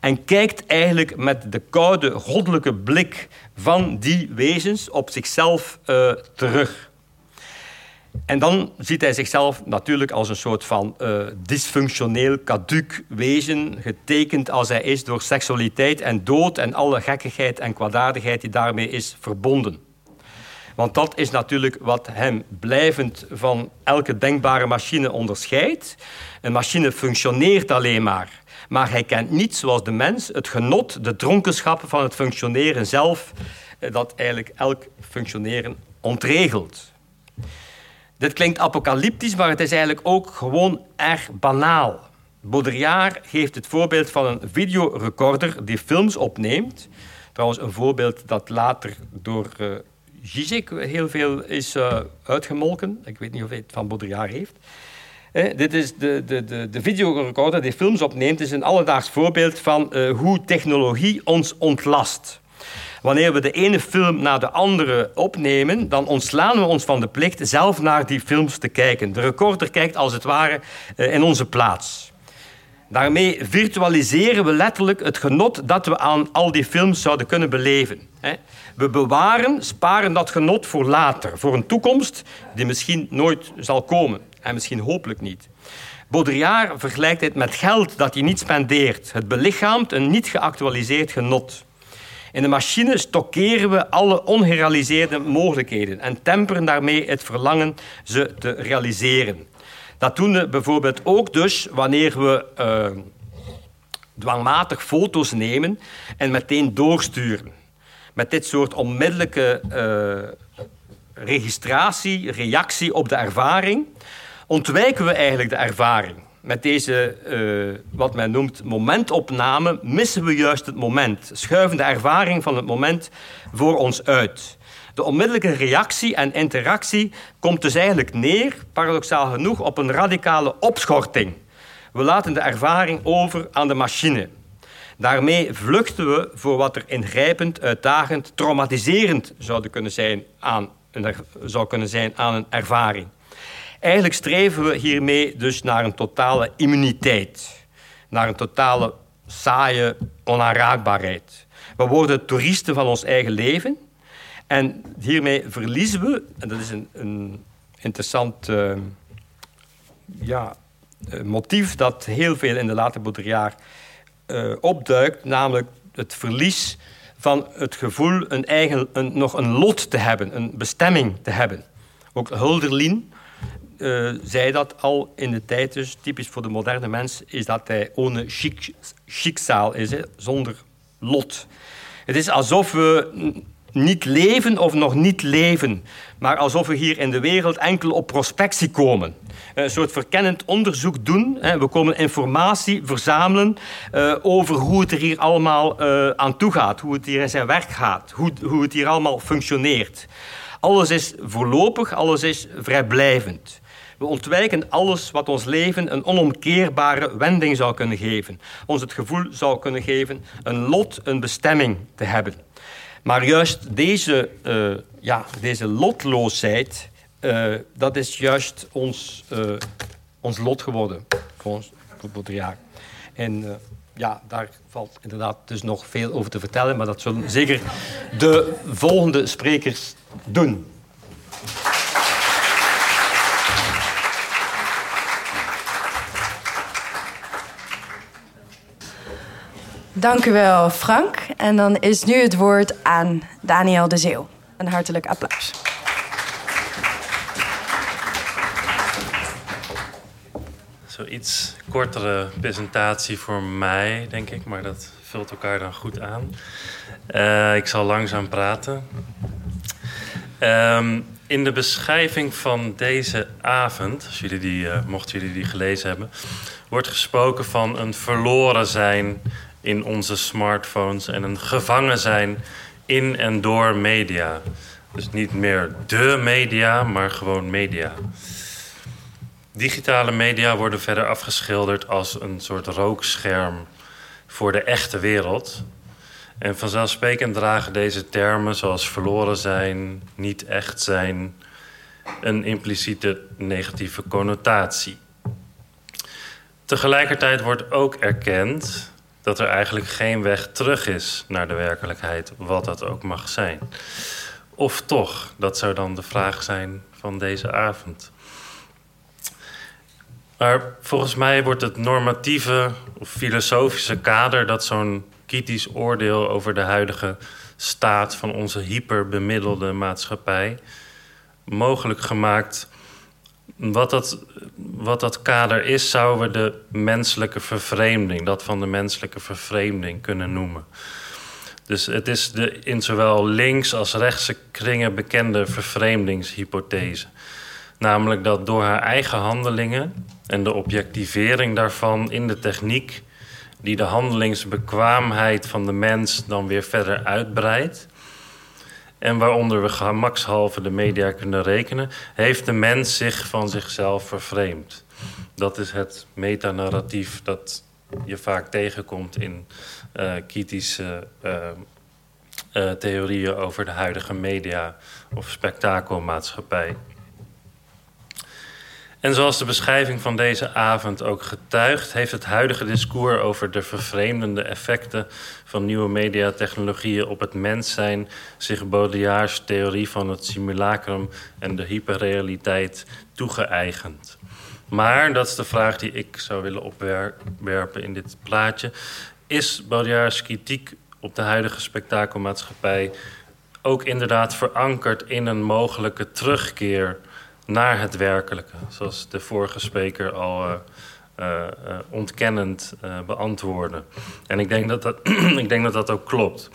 en kijkt eigenlijk met de koude, goddelijke blik van die wezens op zichzelf uh, terug. En dan ziet hij zichzelf natuurlijk als een soort van uh, dysfunctioneel, caduc wezen, getekend als hij is door seksualiteit en dood en alle gekkigheid en kwaadaardigheid die daarmee is verbonden. Want dat is natuurlijk wat hem blijvend van elke denkbare machine onderscheidt. Een machine functioneert alleen maar maar hij kent niet, zoals de mens, het genot, de dronkenschap van het functioneren zelf, eh, dat eigenlijk elk functioneren ontregelt. Dit klinkt apocalyptisch, maar het is eigenlijk ook gewoon erg banaal. Baudrillard geeft het voorbeeld van een videorecorder die films opneemt. Trouwens, een voorbeeld dat later door uh, heel veel is uh, uitgemolken. Ik weet niet of hij het van Baudrillard heeft. Eh, dit is de, de, de, de videorecorder die films opneemt, is een alledaags voorbeeld van uh, hoe technologie ons ontlast. Wanneer we de ene film na de andere opnemen, dan ontslaan we ons van de plicht zelf naar die films te kijken. De recorder kijkt als het ware uh, in onze plaats. Daarmee virtualiseren we letterlijk het genot dat we aan al die films zouden kunnen beleven. We bewaren, sparen dat genot voor later, voor een toekomst die misschien nooit zal komen en misschien hopelijk niet. Baudrillard vergelijkt dit met geld dat je niet spendeert. Het belichaamt een niet geactualiseerd genot. In de machine stockeren we alle ongerealiseerde mogelijkheden en temperen daarmee het verlangen ze te realiseren. Dat doen we bijvoorbeeld ook dus wanneer we uh, dwangmatig foto's nemen en meteen doorsturen. Met dit soort onmiddellijke uh, registratie, reactie op de ervaring, ontwijken we eigenlijk de ervaring. Met deze, uh, wat men noemt, momentopname, missen we juist het moment. Schuiven de ervaring van het moment voor ons uit. De onmiddellijke reactie en interactie komt dus eigenlijk neer, paradoxaal genoeg, op een radicale opschorting. We laten de ervaring over aan de machine. Daarmee vluchten we voor wat er ingrijpend, uitdagend, traumatiserend zouden kunnen zijn aan zou kunnen zijn aan een ervaring. Eigenlijk streven we hiermee dus naar een totale immuniteit, naar een totale saaie onaanraakbaarheid. We worden toeristen van ons eigen leven en hiermee verliezen we, en dat is een, een interessant uh, ja, eh, motief dat heel veel in de late Baudrillard uh, opduikt, namelijk het verlies van het gevoel een eigen, een, nog een lot te hebben, een bestemming te hebben. Ook Hulderlin uh, zei dat al in de tijd, dus typisch voor de moderne mens, is dat hij ohne schiksal is, hè, zonder lot. Het is alsof we niet leven of nog niet leven, maar alsof we hier in de wereld enkel op prospectie komen. Een soort verkennend onderzoek doen. We komen informatie verzamelen eh, over hoe het er hier allemaal eh, aan toe gaat, hoe het hier in zijn werk gaat, hoe het hier allemaal functioneert. Alles is voorlopig, alles is vrijblijvend. We ontwijken alles wat ons leven een onomkeerbare wending zou kunnen geven. Ons het gevoel zou kunnen geven een lot, een bestemming te hebben. Maar juist deze, uh, ja, deze lotloosheid, uh, dat is juist ons, uh, ons lot geworden voor ons jaar. En ja, daar valt inderdaad dus nog veel over te vertellen, maar dat zullen zeker de volgende sprekers doen. Dank u wel, Frank. En dan is nu het woord aan Daniel de Zeeuw. Een hartelijk applaus. Zoiets kortere presentatie voor mij, denk ik, maar dat vult elkaar dan goed aan. Uh, ik zal langzaam praten. Um, in de beschrijving van deze avond, als jullie die, uh, mochten jullie die gelezen hebben, wordt gesproken van een verloren zijn in onze smartphones en een gevangen zijn in en door media. Dus niet meer de media, maar gewoon media. Digitale media worden verder afgeschilderd als een soort rookscherm voor de echte wereld. En vanzelfsprekend dragen deze termen zoals verloren zijn, niet echt zijn, een impliciete negatieve connotatie. Tegelijkertijd wordt ook erkend dat er eigenlijk geen weg terug is naar de werkelijkheid, wat dat ook mag zijn. Of toch, dat zou dan de vraag zijn van deze avond. Maar volgens mij wordt het normatieve of filosofische kader dat zo'n kritisch oordeel over de huidige staat van onze hyperbemiddelde maatschappij mogelijk gemaakt wat dat, wat dat kader is, zouden we de menselijke vervreemding, dat van de menselijke vervreemding kunnen noemen. Dus het is de in zowel links als rechtse kringen bekende vervreemdingshypothese. Namelijk dat door haar eigen handelingen en de objectivering daarvan in de techniek, die de handelingsbekwaamheid van de mens dan weer verder uitbreidt, en waaronder we gemakshalve de media kunnen rekenen, heeft de mens zich van zichzelf vervreemd. Dat is het metanarratief dat je vaak tegenkomt in uh, kritische uh, uh, theorieën over de huidige media of spektakelmaatschappij. En zoals de beschrijving van deze avond ook getuigt, heeft het huidige discours over de vervreemdende effecten van nieuwe mediatechnologieën op het mens zijn zich Baudrillard's theorie van het simulacrum en de hyperrealiteit toegeëigend. Maar, dat is de vraag die ik zou willen opwerpen in dit plaatje, is Baudrillard's kritiek op de huidige spektakelmaatschappij ook inderdaad verankerd in een mogelijke terugkeer naar het werkelijke. Zoals de vorige spreker al uh, uh, ontkennend beantwoordde. En ik denk dat dat, ik denk dat dat ook klopt.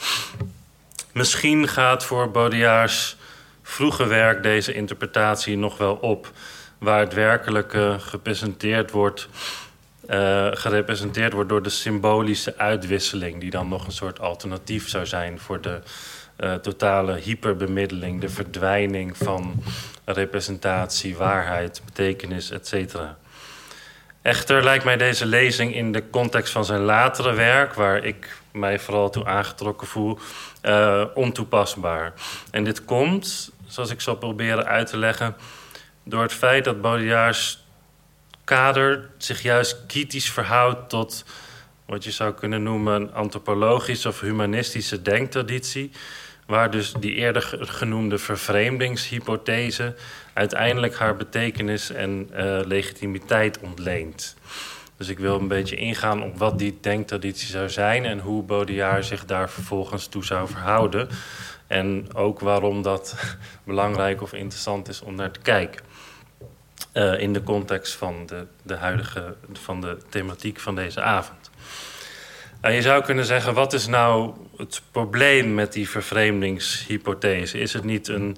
Misschien gaat voor Baudrillard's vroege werk deze interpretatie nog wel op... waar het werkelijke gepresenteerd wordt... Gerepresenteerd wordt door de symbolische uitwisseling... die dan nog een soort alternatief zou zijn voor de uh, totale hyperbemiddeling... de verdwijning van representatie, waarheid, betekenis, etc. Echter lijkt mij deze lezing in de context van zijn latere werk, waar ik mij vooral toe aangetrokken voel, uh, ontoepasbaar. En dit komt, zoals ik zal proberen uit te leggen, door het feit dat Baudrillard's kader zich juist kritisch verhoudt tot wat je zou kunnen noemen een antropologische of humanistische denktraditie, waar dus die eerder genoemde vervreemdingshypothese uiteindelijk haar betekenis en uh, legitimiteit ontleent. Dus ik wil een beetje ingaan op wat die denktraditie zou zijn en hoe Baudrillard zich daar vervolgens toe zou verhouden. En ook waarom dat belangrijk of interessant is om naar te kijken. Uh, in de context van de, de huidige van de thematiek van deze avond. Uh, je zou kunnen zeggen, wat is nou het probleem met die vervreemdingshypothese? Is het niet een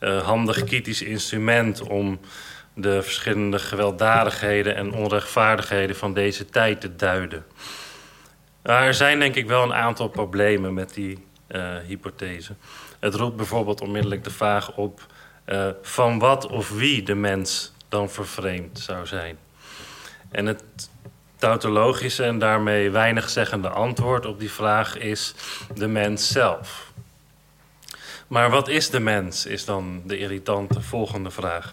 uh, handig kritisch instrument om de verschillende gewelddadigheden en onrechtvaardigheden van deze tijd te duiden? er zijn denk ik wel een aantal problemen met die uh, hypothese. Het roept bijvoorbeeld onmiddellijk de vraag op uh, van wat of wie de mens dan vervreemd zou zijn. En het tautologische en daarmee weinig zeggende antwoord op die vraag is de mens zelf. Maar wat is de mens, is dan de irritante volgende vraag.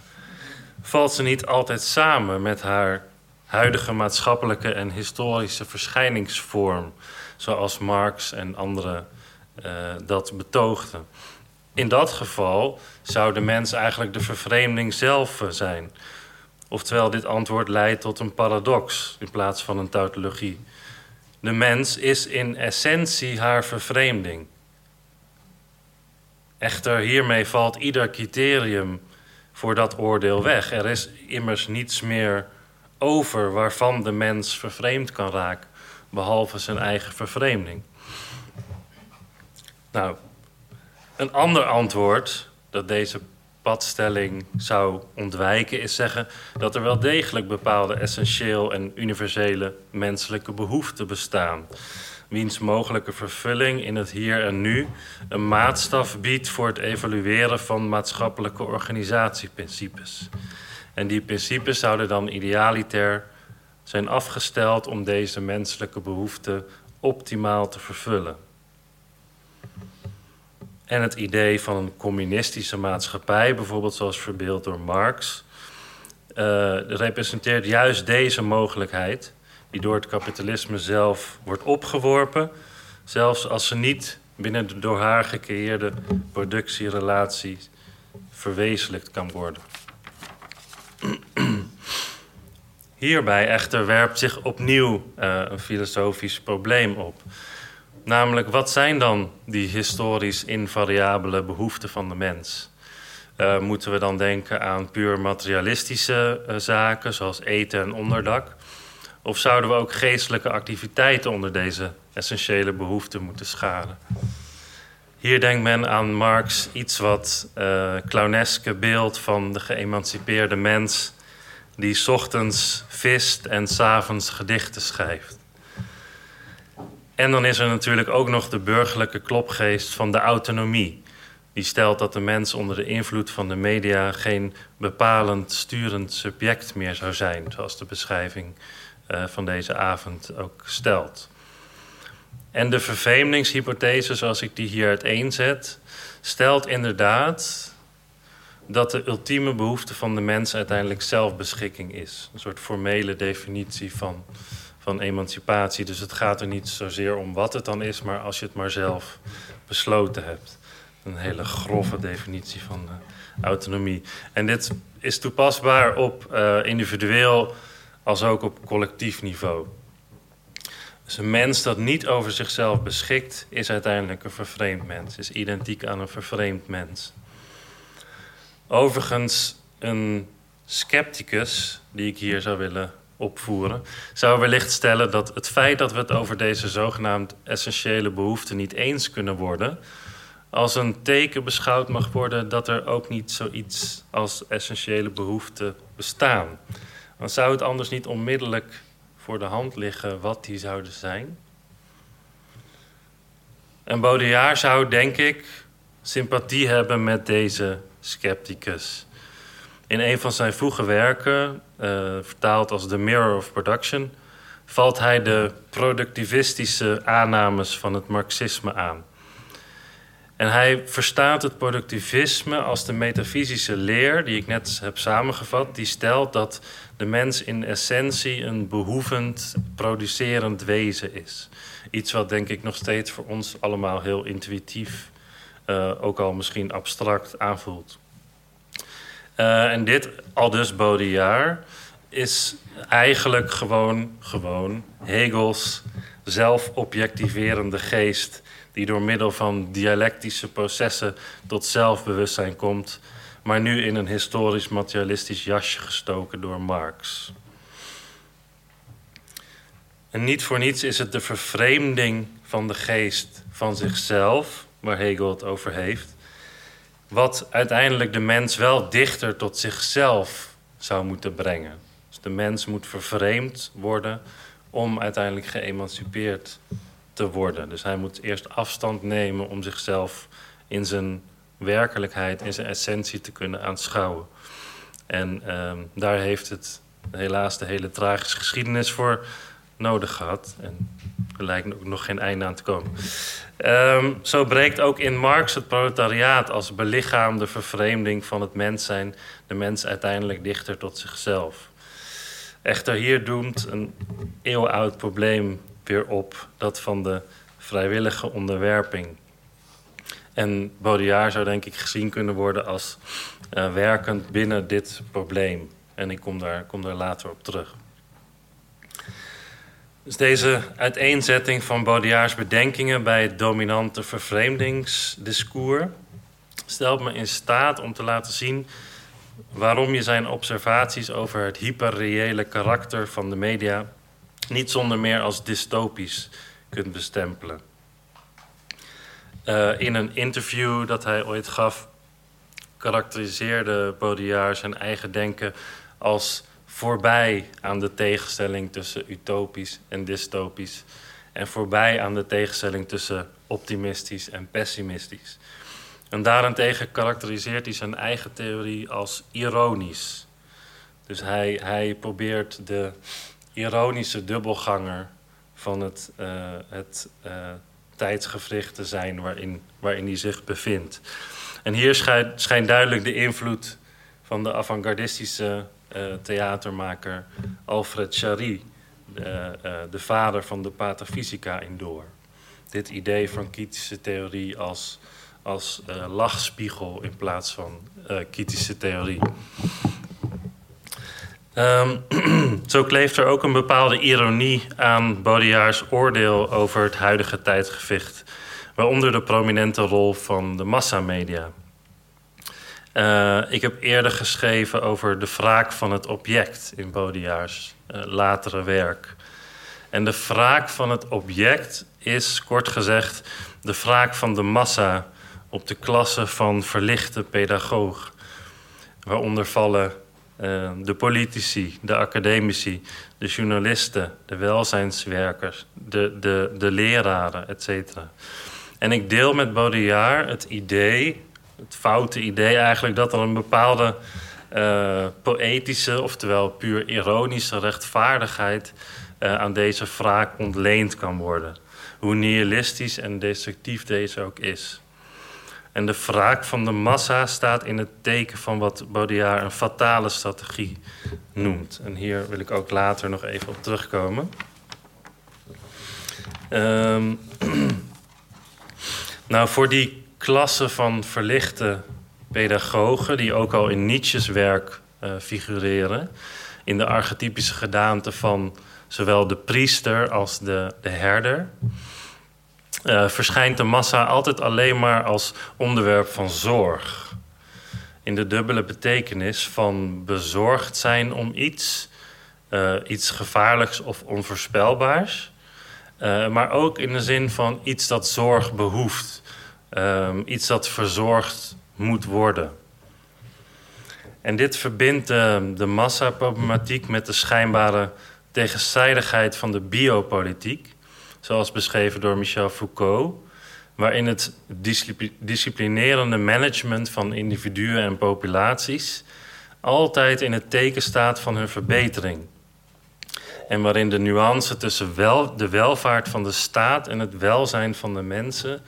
Valt ze niet altijd samen met haar huidige maatschappelijke en historische verschijningsvorm, zoals Marx en anderen uh, dat betoogden? In dat geval zou de mens eigenlijk de vervreemding zelf zijn. Oftewel, dit antwoord leidt tot een paradox in plaats van een tautologie. De mens is in essentie haar vervreemding. Echter, hiermee valt ieder criterium voor dat oordeel weg. Er is immers niets meer over waarvan de mens vervreemd kan raken, behalve zijn eigen vervreemding. Nou, een ander antwoord dat deze padstelling zou ontwijken, is zeggen dat er wel degelijk bepaalde essentieel en universele menselijke behoeften bestaan wiens mogelijke vervulling in het hier en nu een maatstaf biedt voor het evalueren van maatschappelijke organisatieprincipes. En die principes zouden dan idealiter zijn afgesteld om deze menselijke behoeften optimaal te vervullen. En het idee van een communistische maatschappij, bijvoorbeeld zoals verbeeld door Marx, uh, representeert juist deze mogelijkheid die door het kapitalisme zelf wordt opgeworpen, zelfs als ze niet binnen de door haar gecreëerde productierelatie verwezenlijkt kan worden. Hierbij echter werpt zich opnieuw uh, een filosofisch probleem op. Namelijk, wat zijn dan die historisch invariabele behoeften van de mens? Uh, moeten we dan denken aan puur materialistische uh, zaken, zoals eten en onderdak? Of zouden we ook geestelijke activiteiten onder deze essentiële behoeften moeten scharen? Hier denkt men aan Marx iets wat uh, clowneske beeld van de geëmancipeerde mens die ochtends vist en s'avonds gedichten schrijft. En dan is er natuurlijk ook nog de burgerlijke klopgeest van de autonomie. Die stelt dat de mens onder de invloed van de media geen bepalend sturend subject meer zou zijn, zoals de beschrijving uh, van deze avond ook stelt. En de vervreemdingshypothese, zoals ik die hier uiteenzet, stelt inderdaad dat de ultieme behoefte van de mens uiteindelijk zelfbeschikking is. Een soort formele definitie van, van emancipatie. Dus het gaat er niet zozeer om wat het dan is, maar als je het maar zelf besloten hebt. Een hele grove definitie van autonomie. En dit is toepasbaar op uh, individueel als ook op collectief niveau. Dus een mens dat niet over zichzelf beschikt, is uiteindelijk een vervreemd mens, is identiek aan een vervreemd mens. Overigens, een scepticus, die ik hier zou willen opvoeren, zou wellicht stellen dat het feit dat we het over deze zogenaamd essentiële behoeften niet eens kunnen worden, als een teken beschouwd mag worden dat er ook niet zoiets als essentiële behoeften bestaan. Dan zou het anders niet onmiddellijk voor de hand liggen wat die zouden zijn? En Baudrillard zou, denk ik, sympathie hebben met deze scepticus. In een van zijn vroege werken, uh, vertaald als The Mirror of Production, valt hij de productivistische aannames van het marxisme aan. En hij verstaat het productivisme als de metafysische leer, die ik net heb samengevat, die stelt dat de mens in essentie een behoevend, producerend wezen is. Iets wat denk ik nog steeds voor ons allemaal heel intuïtief, uh, ook al misschien abstract aanvoelt. Uh, en dit, al dus is eigenlijk gewoon, gewoon Hegels zelfobjectiverende geest die door middel van dialectische processen tot zelfbewustzijn komt, maar nu in een historisch materialistisch jasje gestoken door Marx. En niet voor niets is het de vervreemding van de geest van zichzelf, waar Hegel het over heeft, wat uiteindelijk de mens wel dichter tot zichzelf zou moeten brengen. Dus de mens moet vervreemd worden om uiteindelijk geëmancipeerd te worden. Dus hij moet eerst afstand nemen om zichzelf in zijn werkelijkheid, in zijn essentie te kunnen aanschouwen. En uh, daar heeft het helaas de hele tragische geschiedenis voor nodig gehad. En er lijkt ook nog geen einde aan te komen. Um, zo breekt ook in Marx het proletariaat als belichaamde vervreemding van het mens zijn de mens uiteindelijk dichter tot zichzelf. Echter, hier doemt een eeuwenoud probleem weer op, dat van de vrijwillige onderwerping. En Baudrillard zou denk ik gezien kunnen worden als uh, werkend binnen dit probleem. En ik kom daar, kom daar later op terug. Dus deze uiteenzetting van Baudrillards bedenkingen bij het dominante vervreemdingsdiscours stelt me in staat om te laten zien waarom je zijn observaties over het hyperreële karakter van de media niet zonder meer als dystopisch kunt bestempelen. Uh, in een interview dat hij ooit gaf, karakteriseerde Baudrillard zijn eigen denken als voorbij aan de tegenstelling tussen utopisch en dystopisch. En voorbij aan de tegenstelling tussen optimistisch en pessimistisch. En daarentegen karakteriseert hij zijn eigen theorie als ironisch. Dus hij, hij probeert de ironische dubbelganger van het, uh, het uh, tijdsgevricht te zijn waarin, waarin hij zich bevindt. En hier schijnt, schijnt duidelijk de invloed van de avant-gardistische theatermaker Alfred Jarry, de vader van de patafysica, in door. Dit idee van kritische theorie als, als lachspiegel in plaats van kritische theorie. Um, zo kleeft er ook een bepaalde ironie aan Baudrillards oordeel over het huidige tijdgewicht, waaronder de prominente rol van de massamedia. Uh, ik heb eerder geschreven over de wraak van het object in Baudrillards uh, latere werk. En de wraak van het object is, kort gezegd, de wraak van de massa op de klasse van verlichte pedagoog. Waaronder vallen uh, de politici, de academici, de journalisten, de welzijnswerkers, de, de, de leraren, etc. En ik deel met Baudrillard het idee, het foute idee eigenlijk, dat er een bepaalde uh, poëtische, oftewel puur ironische rechtvaardigheid uh, aan deze wraak ontleend kan worden. Hoe nihilistisch en destructief deze ook is. En de wraak van de massa staat in het teken van wat Baudrillard een fatale strategie noemt. En hier wil ik ook later nog even op terugkomen. Um, nou, voor die klasse van verlichte pedagogen, die ook al in Nietzsche's werk uh, figureren, in de archetypische gedaante van zowel de priester als de, de herder uh, verschijnt de massa altijd alleen maar als onderwerp van zorg. In de dubbele betekenis van bezorgd zijn om iets, uh, iets gevaarlijks of onvoorspelbaars. Maar ook in de zin van iets dat zorg behoeft. Um, iets dat verzorgd moet worden. En dit verbindt de, de massaproblematiek met de schijnbare tegenstrijdigheid van de biopolitiek zoals beschreven door Michel Foucault, waarin het disciplinerende management van individuen en populaties altijd in het teken staat van hun verbetering. En waarin de nuance tussen wel, de welvaart van de staat en het welzijn van de mensen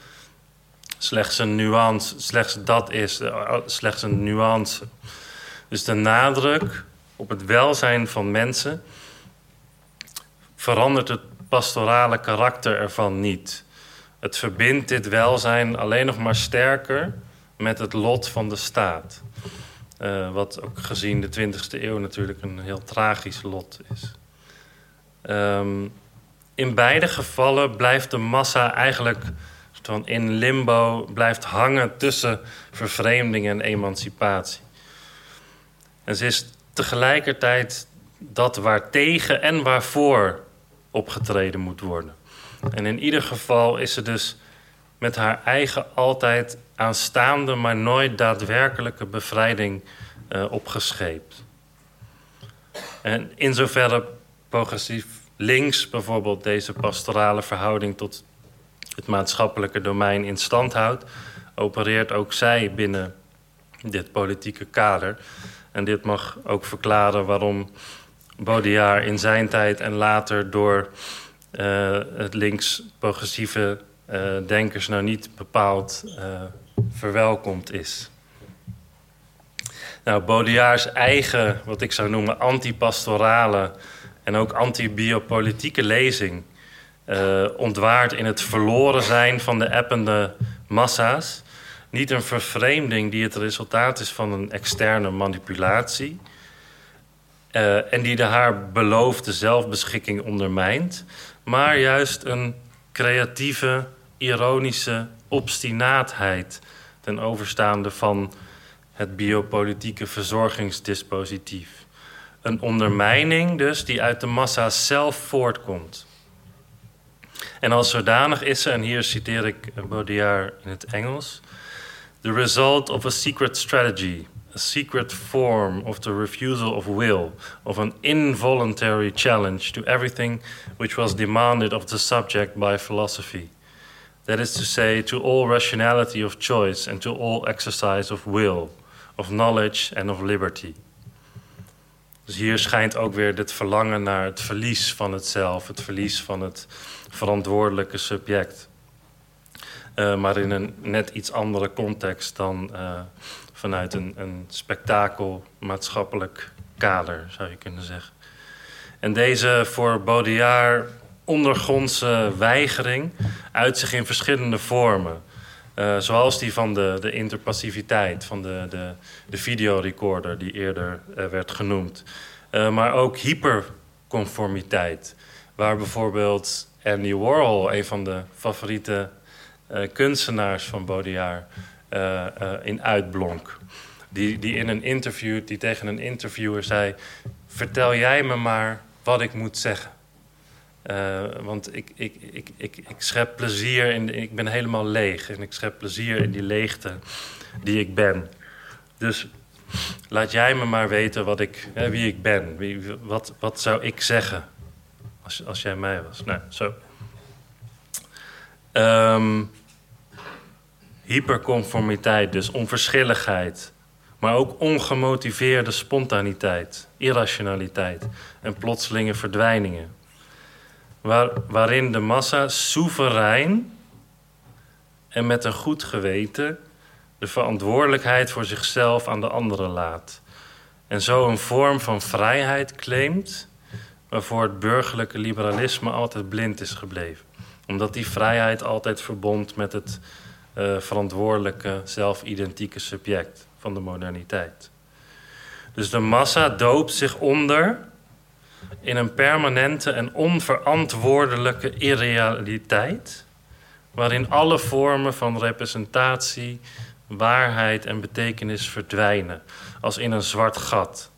slechts een nuance, slechts dat is, eh, slechts een nuance. Dus de nadruk op het welzijn van mensen verandert het pastorale karakter ervan niet. Het verbindt dit welzijn alleen nog maar sterker met het lot van de staat. Uh, wat ook gezien de 20e eeuw natuurlijk een heel tragisch lot is. Um, in beide gevallen blijft de massa eigenlijk van in limbo, blijft hangen tussen vervreemding en emancipatie. En ze is tegelijkertijd dat waar tegen en waarvoor opgetreden moet worden. En in ieder geval is ze dus met haar eigen altijd aanstaande, maar nooit daadwerkelijke bevrijding uh, opgescheept. En in zoverre progressief links bijvoorbeeld deze pastorale verhouding tot het maatschappelijke domein in stand houdt, opereert ook zij binnen dit politieke kader. En dit mag ook verklaren waarom Baudillard in zijn tijd en later door uh, het links-progressieve uh, denkers nou niet bepaald uh, verwelkomd is. Nou, Baudillards eigen, wat ik zou noemen, antipastorale en ook antibiopolitieke lezing uh, ontwaart in het verloren zijn van de appende massa's. Niet een vervreemding die het resultaat is van een externe manipulatie. Uh, en die de haar beloofde zelfbeschikking ondermijnt. Maar juist een creatieve, ironische obstinaatheid ten overstaande van het biopolitieke verzorgingsdispositief. Een ondermijning dus die uit de massa zelf voortkomt. En als zodanig is ze, en hier citeer ik Baudillard in het Engels, the result of a secret strategy, a secret form of the refusal of will, of an involuntary challenge to everything which was demanded of the subject by philosophy. That is to say, to all rationality of choice and to all exercise of will, of knowledge and of liberty. Dus hier schijnt ook weer dit verlangen naar het verlies van het zelf, het verlies van het verantwoordelijke subject. Uh, maar in een net iets andere context dan uh, vanuit een, een spektakel maatschappelijk kader, zou je kunnen zeggen. En deze voor Baudillard ondergrondse weigering uit zich in verschillende vormen. Uh, zoals die van de, de interpassiviteit, van de, de, de videorecorder die eerder werd genoemd. Maar ook hyperconformiteit, waar bijvoorbeeld Andy Warhol, een van de favoriete kunstenaars van Baudillard, in uitblonk. Die, die in een interview, die tegen een interviewer zei: Vertel jij me maar wat ik moet zeggen. Want ik, ik, ik, ik, ik schep plezier in. Ik ben helemaal leeg. En ik schep plezier in die leegte die ik ben. Dus laat jij me maar weten wat ik, hè, wie ik ben. Wie, wat, wat zou ik zeggen als, als jij mij was? Nou, zo. Um, hyperconformiteit, dus onverschilligheid. Maar ook ongemotiveerde spontaniteit, irrationaliteit en plotselinge verdwijningen waar, waarin de massa soeverein en met een goed geweten de verantwoordelijkheid voor zichzelf aan de anderen laat. En zo een vorm van vrijheid claimt waarvoor het burgerlijke liberalisme altijd blind is gebleven. Omdat die vrijheid altijd verbond met het uh, verantwoordelijke, zelfidentieke subject van de moderniteit. Dus de massa doopt zich onder in een permanente en onverantwoordelijke irrealiteit, waarin alle vormen van representatie, waarheid en betekenis verdwijnen, als in een zwart gat.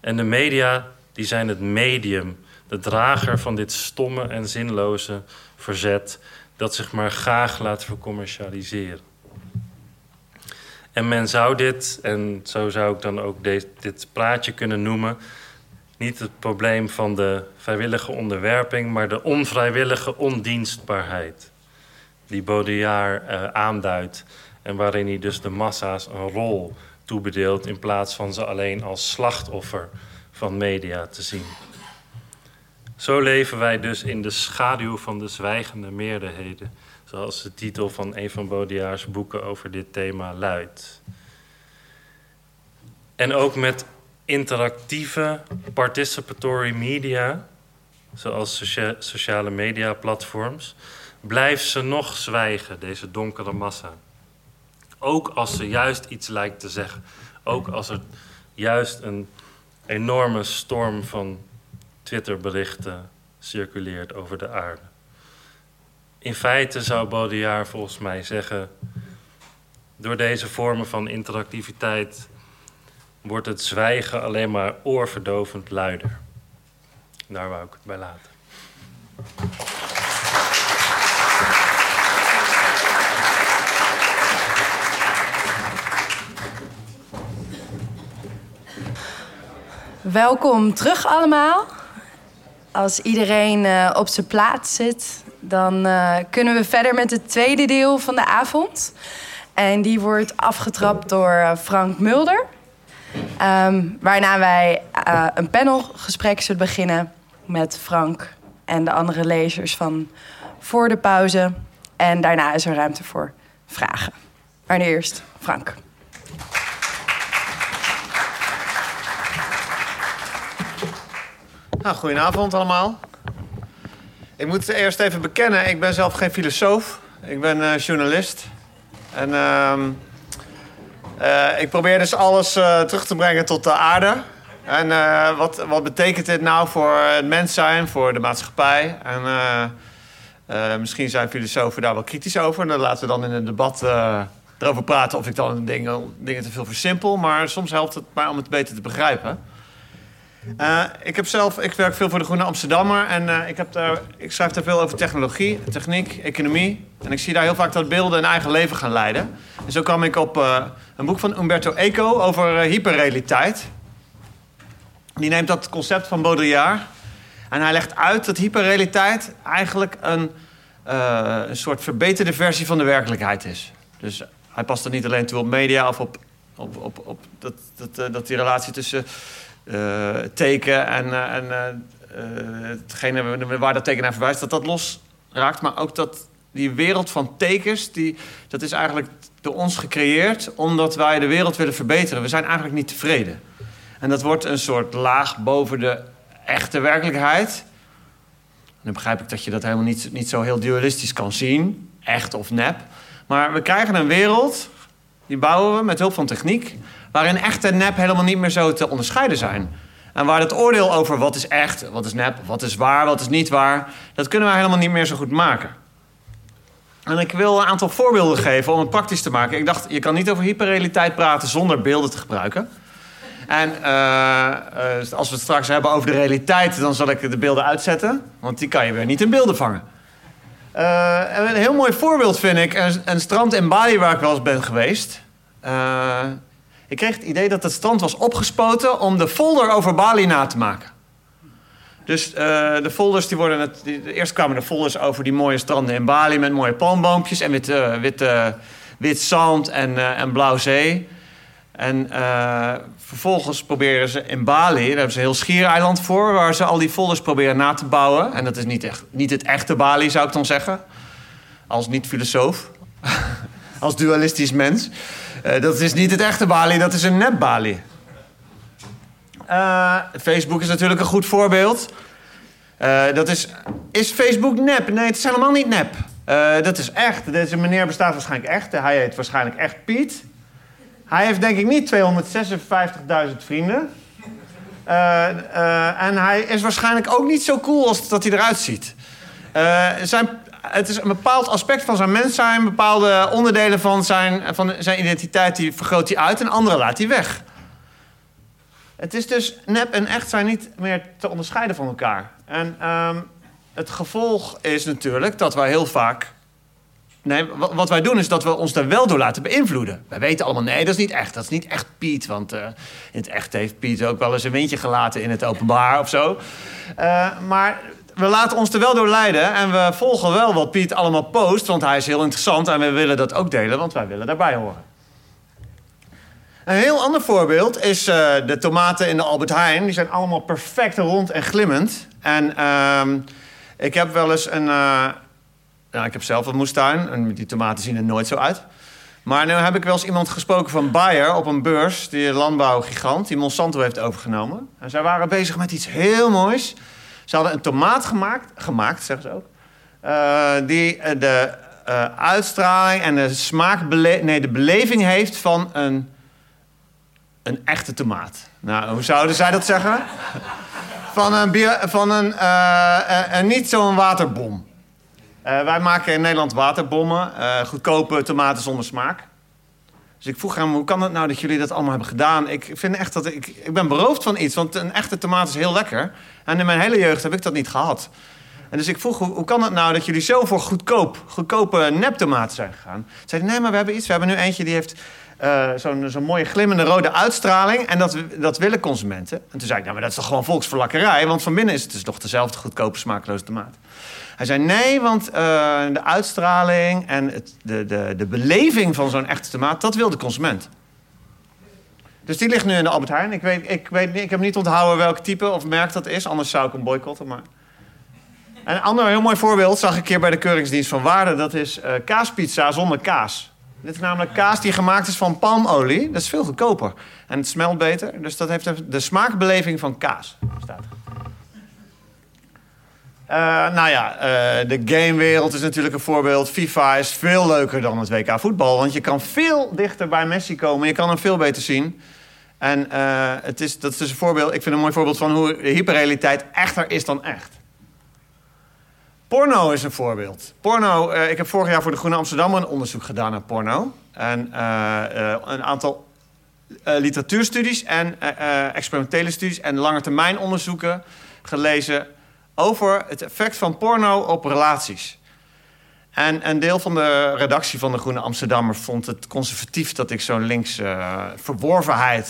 En de media, die zijn het medium, de drager van dit stomme en zinloze verzet, dat zich maar graag laat vercommercialiseren. En men zou dit, en zo zou ik dan ook dit praatje kunnen noemen, niet het probleem van de vrijwillige onderwerping, maar de onvrijwillige ondienstbaarheid. Die Baudillard uh, aanduidt en waarin hij dus de massa's een rol toebedeeld in plaats van ze alleen als slachtoffer van media te zien. Zo leven wij dus in de schaduw van de zwijgende meerderheden, zoals de titel van een van Baudrillard's boeken over dit thema luidt. En ook met interactieve participatory media, zoals sociale media platforms, blijft ze nog zwijgen, deze donkere massa. Ook als ze juist iets lijkt te zeggen. Ook als er juist een enorme storm van Twitterberichten circuleert over de aarde. In feite zou Baudrillard volgens mij zeggen... door deze vormen van interactiviteit... wordt het zwijgen alleen maar oorverdovend luider. Daar wou ik het bij laten. Welkom terug allemaal. Als iedereen uh, op zijn plaats zit, dan uh, kunnen we verder met het tweede deel van de avond. En die wordt afgetrapt door uh, Frank Mulder. Um, waarna wij een panelgesprek zullen beginnen met Frank en de andere lezers van voor de pauze. En daarna is er ruimte voor vragen. Maar nu eerst Frank. Nou, goedenavond allemaal. Ik moet eerst even bekennen, ik ben zelf geen filosoof. Ik ben uh, journalist. En uh, uh, ik probeer dus alles uh, terug te brengen tot de aarde. En wat, wat betekent dit nou voor het mens zijn, voor de maatschappij? En misschien zijn filosofen daar wel kritisch over. En dan laten we dan in het debat erover praten of ik dan dingen, dingen te veel versimpel. Maar soms helpt het mij om het beter te begrijpen. Uh, ik, heb zelf, ik werk veel voor de Groene Amsterdammer en uh, ik, heb daar, ik schrijf daar veel over technologie, techniek, economie. En ik zie daar heel vaak dat beelden een eigen leven gaan leiden. En zo kwam ik op uh, een boek van Umberto Eco over hyperrealiteit. Die neemt dat concept van Baudrillard en hij legt uit dat hyperrealiteit eigenlijk een, een soort verbeterde versie van de werkelijkheid is. Dus hij past er niet alleen toe op media of op, op, op, dat, dat, die relatie tussen teken en, uh, en uh, hetgene waar dat teken naar verwijst, dat dat los raakt. Maar ook dat die wereld van tekens, die, dat is eigenlijk door ons gecreëerd omdat wij de wereld willen verbeteren. We zijn eigenlijk niet tevreden. En dat wordt een soort laag boven de echte werkelijkheid. En dan begrijp ik dat je dat helemaal niet, niet zo heel dualistisch kan zien, echt of nep. Maar we krijgen een wereld, die bouwen we met hulp van techniek waarin echt en nep helemaal niet meer zo te onderscheiden zijn. En waar het oordeel over wat is echt, wat is nep, wat is waar, wat is niet waar, dat kunnen wij helemaal niet meer zo goed maken. En ik wil een aantal voorbeelden geven om het praktisch te maken. Ik dacht, je kan niet over hyperrealiteit praten zonder beelden te gebruiken. En uh, als we het straks hebben over de realiteit, dan zal ik de beelden uitzetten. Want die kan je weer niet in beelden vangen. Uh, een heel mooi voorbeeld vind ik, een, een, strand in Bali waar ik wel eens ben geweest. Ik kreeg het idee dat het strand was opgespoten om de folder over Bali na te maken. Dus uh, de folders, die worden het, die, eerst kwamen de folders over die mooie stranden in Bali met mooie palmboompjes en wit, uh, wit, wit zand en, uh, en blauw zee. En vervolgens proberen ze in Bali, daar hebben ze een heel schiereiland voor, waar ze al die folders proberen na te bouwen. En dat is niet, echt, niet het echte Bali, zou ik dan zeggen. Als niet-filosoof, als dualistisch mens. Uh, dat is niet het echte Bali, dat is een nep Bali. Uh, Facebook is natuurlijk een goed voorbeeld. Uh, dat is, is Facebook nep? Nee, het is helemaal niet nep. dat is echt. Deze meneer bestaat waarschijnlijk echt. Hij heet waarschijnlijk echt Piet. Hij heeft denk ik niet 256.000 vrienden. en hij is waarschijnlijk ook niet zo cool als dat hij eruit ziet. zijn het is een bepaald aspect van zijn mens zijn, bepaalde onderdelen van zijn, van zijn identiteit, die vergroot hij uit en andere laat hij weg. Het is dus nep en echt zijn niet meer te onderscheiden van elkaar. En um, het gevolg is natuurlijk dat wij heel vaak. Nee, wat wij doen is dat we ons daar wel door laten beïnvloeden. Wij weten allemaal, nee, dat is niet echt. Dat is niet echt Piet. Want uh, in het echt heeft Piet ook wel eens een windje gelaten in het openbaar of zo. Uh, maar we laten ons er wel door leiden en we volgen wel wat Piet allemaal post, want hij is heel interessant en we willen dat ook delen, want wij willen daarbij horen. Een heel ander voorbeeld is eh, de tomaten in de Albert Heijn. Die zijn allemaal perfect rond en glimmend. En ehm, ik heb wel eens een... nou, ik heb zelf een moestuin en die tomaten zien er nooit zo uit. Maar nu heb ik wel eens iemand gesproken van Bayer op een beurs, die landbouwgigant, die Monsanto heeft overgenomen. En zij waren bezig met iets heel moois. Ze hadden een tomaat gemaakt, gemaakt zeggen ze ook, eh, die eh, de eh, uitstraling en de smaakbele nee, de beleving heeft van een, een echte tomaat. Nou, hoe zouden zij dat zeggen? Van een, bio- van een, eh, niet zo'n waterbom. Wij maken in Nederland waterbommen, goedkope tomaten zonder smaak. Dus ik vroeg hem, hoe kan het nou dat jullie dat allemaal hebben gedaan? Ik vind echt dat ik, ik ben beroofd van iets, want een echte tomaat is heel lekker. En in mijn hele jeugd heb ik dat niet gehad. En dus ik vroeg, hoe, hoe kan het nou dat jullie zo voor goedkoop, goedkope neptomaten zijn gegaan? Ze zeiden, nee, maar we hebben iets. We hebben nu eentje die heeft eh, zo'n zo'n mooie glimmende rode uitstraling. En dat, dat willen consumenten. En toen zei ik, nou, maar dat is toch gewoon volksverlakkerij? Want van binnen is het dus nog dezelfde goedkope, smakeloze tomaat. Hij zei nee, want eh, de uitstraling en het, de, de, de beleving van zo'n echte tomaat, dat wil de consument. Dus die ligt nu in de Albert Heijn. Ik, weet, ik, weet, ik heb niet onthouden welk type of merk dat is, anders zou ik hem boycotten. Maar... En een ander heel mooi voorbeeld zag ik een keer bij de Keuringsdienst van Waarde. Dat is eh, kaaspizza zonder kaas. Dit is namelijk kaas die gemaakt is van palmolie. Dat is veel goedkoper. En het smelt beter. Dus dat heeft de smaakbeleving van kaas. Staat. Eh, nou ja, eh, de gamewereld is natuurlijk een voorbeeld. FIFA is veel leuker dan het WK voetbal. Want je kan veel dichter bij Messi komen. Je kan hem veel beter zien. En eh, het is, dat is dus een voorbeeld. Ik vind een mooi voorbeeld van hoe hyperrealiteit echter is dan echt. Porno is een voorbeeld. Porno, eh, ik heb vorig jaar voor de Groene Amsterdammer een onderzoek gedaan naar porno. En eh, eh, een aantal literatuurstudies en experimentele studies en langetermijn onderzoeken gelezen over het effect van porno op relaties. En een deel van de redactie van de Groene Amsterdammer vond het conservatief dat ik zo'n links verworvenheid,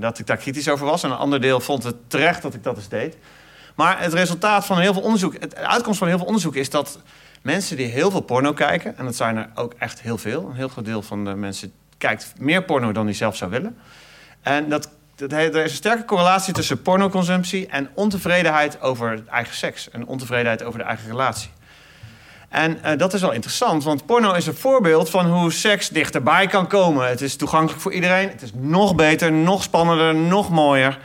dat ik daar kritisch over was. En een ander deel vond het terecht dat ik dat eens deed. Maar het resultaat van heel veel onderzoek, het, uitkomst van heel veel onderzoek is dat mensen die heel veel porno kijken, en dat zijn er ook echt heel veel, een heel groot deel van de mensen kijkt meer porno dan hij zelf zou willen. En dat, dat, er is een sterke correlatie tussen pornoconsumptie en ontevredenheid over eigen seks en ontevredenheid over de eigen relatie. En eh, dat is wel interessant, want porno is een voorbeeld van hoe seks dichterbij kan komen. Het is toegankelijk voor iedereen. Het is nog beter, nog spannender, nog mooier.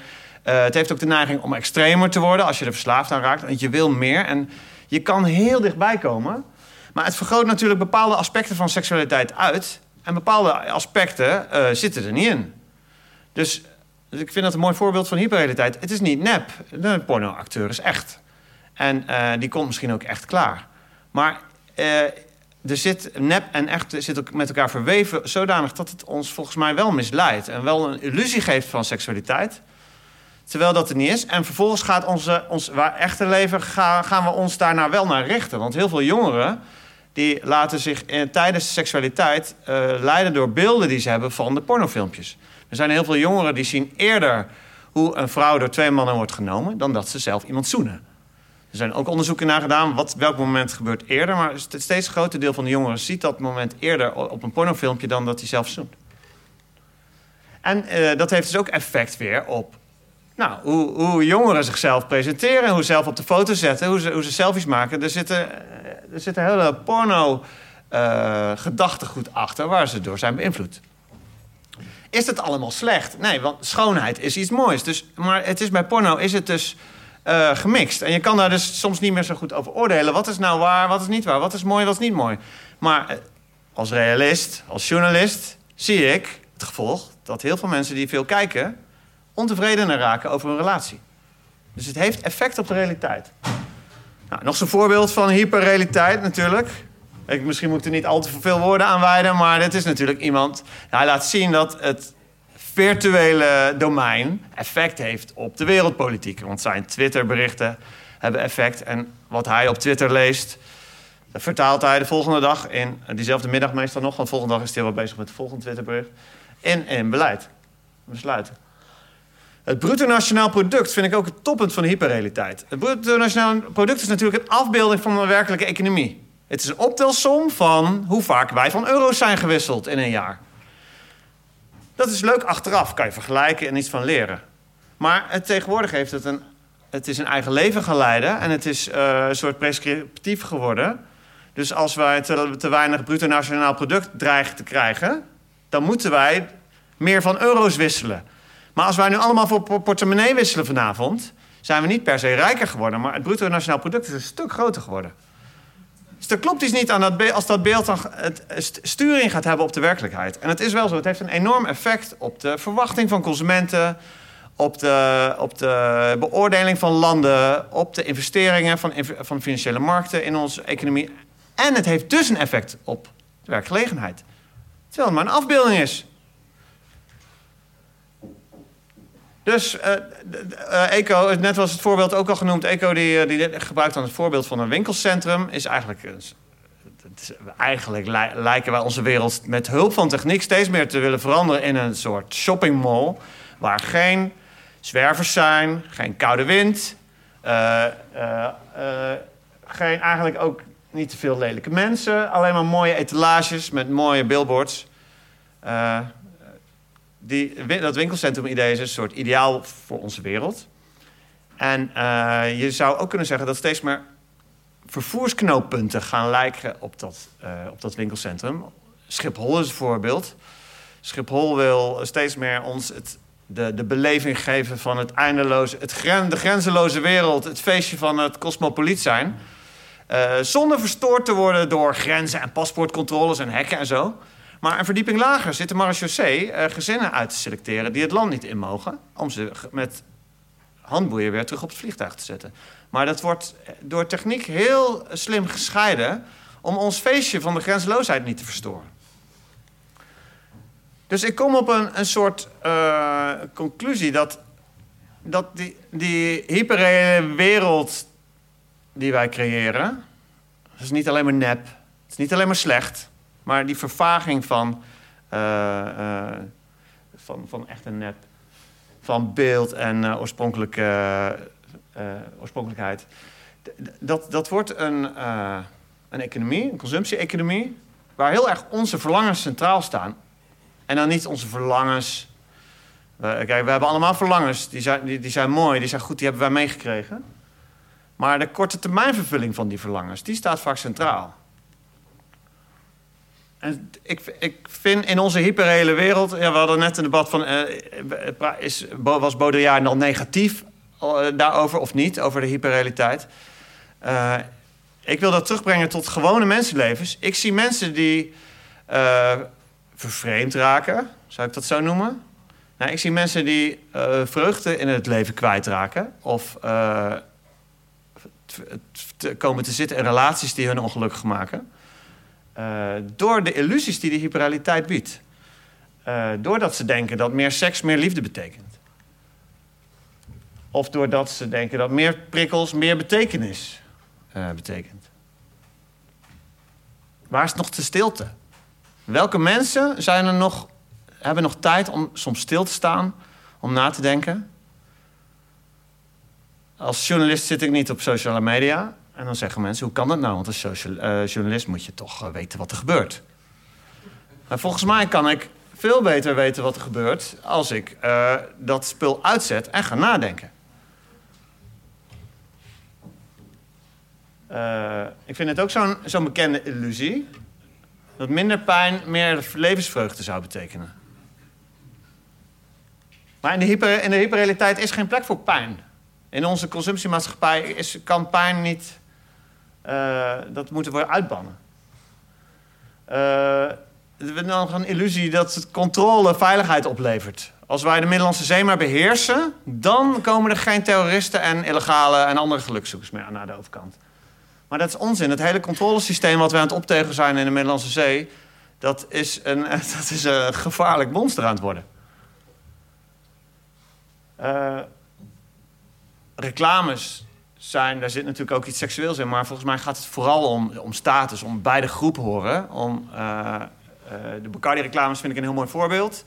Eh, het heeft ook de neiging om extremer te worden als je er verslaafd aan raakt. Want je wil meer en je kan heel dichtbij komen. Maar het vergroot natuurlijk bepaalde aspecten van seksualiteit uit. En bepaalde aspecten eh, zitten er niet in. Dus, ik vind dat een mooi voorbeeld van hyperrealiteit. Het is niet nep. De pornoacteur is echt. En eh, die komt misschien ook echt klaar. Maar er zit nep en echt zit ook met elkaar verweven zodanig dat het ons volgens mij wel misleidt. En wel een illusie geeft van seksualiteit. Terwijl dat er niet is. En vervolgens gaat onze, ons waar echte leven ga- gaan we ons daarna wel naar richten. Want heel veel jongeren die laten zich in, tijdens seksualiteit eh, leiden door beelden die ze hebben van de pornofilmpjes. Er zijn heel veel jongeren die zien eerder hoe een vrouw door twee mannen wordt genomen dan dat ze zelf iemand zoenen. Er zijn ook onderzoeken naar gedaan wat, welk moment gebeurt eerder. Maar st- steeds groter deel van de jongeren ziet dat moment eerder op een pornofilmpje dan dat hij zelf zoent. En eh, dat heeft dus ook effect weer op nou, hoe, jongeren zichzelf presenteren, hoe ze zelf op de foto zetten, hoe ze, hoe ze selfies maken. Er zitten, eh, er zit een hele porno eh, gedachtegoed achter waar ze door zijn beïnvloed. Is het allemaal slecht? Nee, want schoonheid is iets moois. Dus, maar het is bij porno is het dus eh, gemixt. En je kan daar dus soms niet meer zo goed over oordelen. Wat is nou waar, wat is niet waar? Wat is mooi, wat is niet mooi? Maar als realist, als journalist, zie ik het gevolg dat heel veel mensen die veel kijken ontevredener raken over een relatie. Dus het heeft effect op de realiteit. Nou, nog zo'n voorbeeld van hyperrealiteit natuurlijk. Ik, misschien moet ik er niet al te veel woorden aan wijden, maar dit is natuurlijk iemand. Hij laat zien dat het virtuele domein effect heeft op de wereldpolitiek. Want zijn Twitterberichten hebben effect. En wat hij op Twitter leest, dat vertaalt hij de volgende dag in diezelfde middag meestal nog. Want de volgende dag is hij wel bezig met het volgende Twitterbericht. In, in beleid. Besluiten. Het bruto nationaal product vind ik ook het toppunt van de hyperrealiteit. Het bruto nationaal product is natuurlijk een afbeelding van de werkelijke economie. Het is een optelsom van hoe vaak wij van euro's zijn gewisseld in een jaar. Dat is leuk achteraf, kan je vergelijken en iets van leren. Maar het, tegenwoordig heeft het een, het is een eigen leven gaan en het is eh, een soort prescriptief geworden. Dus als wij te, te weinig bruto nationaal product dreigen te krijgen, dan moeten wij meer van euro's wisselen. Maar als wij nu allemaal voor por- portemonnee wisselen vanavond, zijn we niet per se rijker geworden, maar het bruto nationaal product is een stuk groter geworden. Dus klopt iets niet aan dat als dat beeld dan het st- sturing gaat hebben op de werkelijkheid. En het is wel zo, het heeft een enorm effect op de verwachting van consumenten, op de, op de beoordeling van landen, op de investeringen van, van financiële markten in onze economie. En het heeft dus een effect op de werkgelegenheid. Terwijl het maar een afbeelding is. Dus eh, eh, Eco, net was het voorbeeld ook al genoemd. Eco die, eh, die gebruikt dan het voorbeeld van een winkelcentrum. Is eigenlijk, is- eigenlijk li- lijken wij onze wereld met hulp van techniek steeds meer te willen veranderen in een soort shoppingmall. Waar geen zwervers zijn, geen koude wind. geen, eigenlijk ook niet te veel lelijke mensen. Alleen maar mooie etalages met mooie billboards. Dat winkelcentrum-idee is een soort ideaal voor onze wereld. En eh, je zou ook kunnen zeggen dat steeds meer vervoersknooppunten gaan lijken op dat, eh, op dat winkelcentrum. Schiphol is een voorbeeld. Schiphol wil steeds meer ons het, de, de beleving geven van het eindeloze, het gren, de grenzeloze wereld, het feestje van het cosmopoliet zijn. Eh, zonder verstoord te worden door grenzen en paspoortcontroles en hekken en zo. Maar een verdieping lager zit de marechaussee eh, gezinnen uit te selecteren die het land niet in mogen. Om ze met handboeien weer terug op het vliegtuig te zetten. Maar dat wordt eh, door techniek heel slim gescheiden om ons feestje van de grenzeloosheid niet te verstoren. Dus ik kom op een, een soort eh, conclusie dat, dat die, die hyperreële wereld die wij creëren, is niet alleen maar nep, het is niet alleen maar slecht, maar die vervaging van, eh, eh, van, van echt een nep, van beeld en eh, oorspronkelijke, oorspronkelijkheid, dat, dat wordt een, een economie, een consumptie-economie, waar heel erg onze verlangens centraal staan. En dan niet onze verlangens. Kijk, we hebben allemaal verlangens. Die zijn, die, die zijn mooi, die zijn goed, die hebben wij meegekregen. Maar de korte termijnpraktijk van die verlangens, die staat vaak centraal. En ik, ik vind in onze hyperreële wereld... We hadden net een debat van... eh, pra- is, was Baudrillard dan negatief eh, daarover of niet? Over de hyperrealiteit. Eh, ik wil dat terugbrengen tot gewone mensenlevens. Ik zie mensen die eh, vervreemd raken, zou ik dat zo noemen. Nou, ik zie mensen die eh, vreugde in het leven kwijtraken. Of eh, komen te zitten in relaties die hun ongelukkig maken. Eh, door de illusies die de hyperrealiteit biedt. Eh, doordat ze denken dat meer seks meer liefde betekent. Of doordat ze denken dat meer prikkels meer betekenis eh, betekent. Waar is nog de stilte? Welke mensen zijn er nog, hebben nog tijd om soms stil te staan, om na te denken? Als journalist zit ik niet op sociale media. En dan zeggen mensen, hoe kan dat nou? Want als social, eh, journalist moet je toch eh, weten wat er gebeurt. Maar volgens mij kan ik veel beter weten wat er gebeurt... als ik eh, dat spul uitzet en ga nadenken. Ik vind het ook zo'n zo'n bekende illusie... dat minder pijn meer levensvreugde zou betekenen. Maar in de, hyper, in de hyperrealiteit is geen plek voor pijn. In onze consumptiemaatschappij is, kan pijn niet... eh, dat moeten worden uitbannen. Eh, we hebben nog een illusie dat het controle veiligheid oplevert. Als wij de Middellandse Zee maar beheersen... dan komen er geen terroristen en illegale en andere gelukzoekers meer naar de overkant. Maar dat is onzin. Het hele controlesysteem wat we aan het optegen zijn in de Middellandse Zee... dat is een, dat is een gevaarlijk monster aan het worden. Eh, reclames zijn, daar zit natuurlijk ook iets seksueels in... maar volgens mij gaat het vooral om, om status, om bij de groep horen. Om, eh, eh, de Bacardi-reclames vind ik een heel mooi voorbeeld.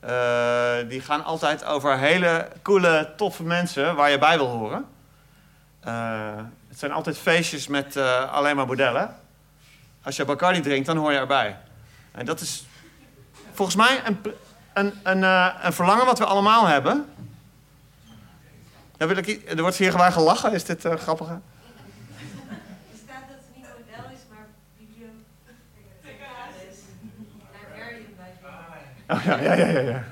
Eh, die gaan altijd over hele coole, toffe mensen waar je bij wil horen. Het zijn altijd feestjes met alleen maar modellen. Als je Bacardi drinkt, dan hoor je erbij. En dat is volgens mij een, een, een, een verlangen wat we allemaal hebben. Daar wil ik, er wordt hier gewoon gelachen. Is dit eh grappig? hè? Er staat dat het niet model is, maar bibliothecaris. Librarian bij Oh, ja, ja, ja, ja. ja.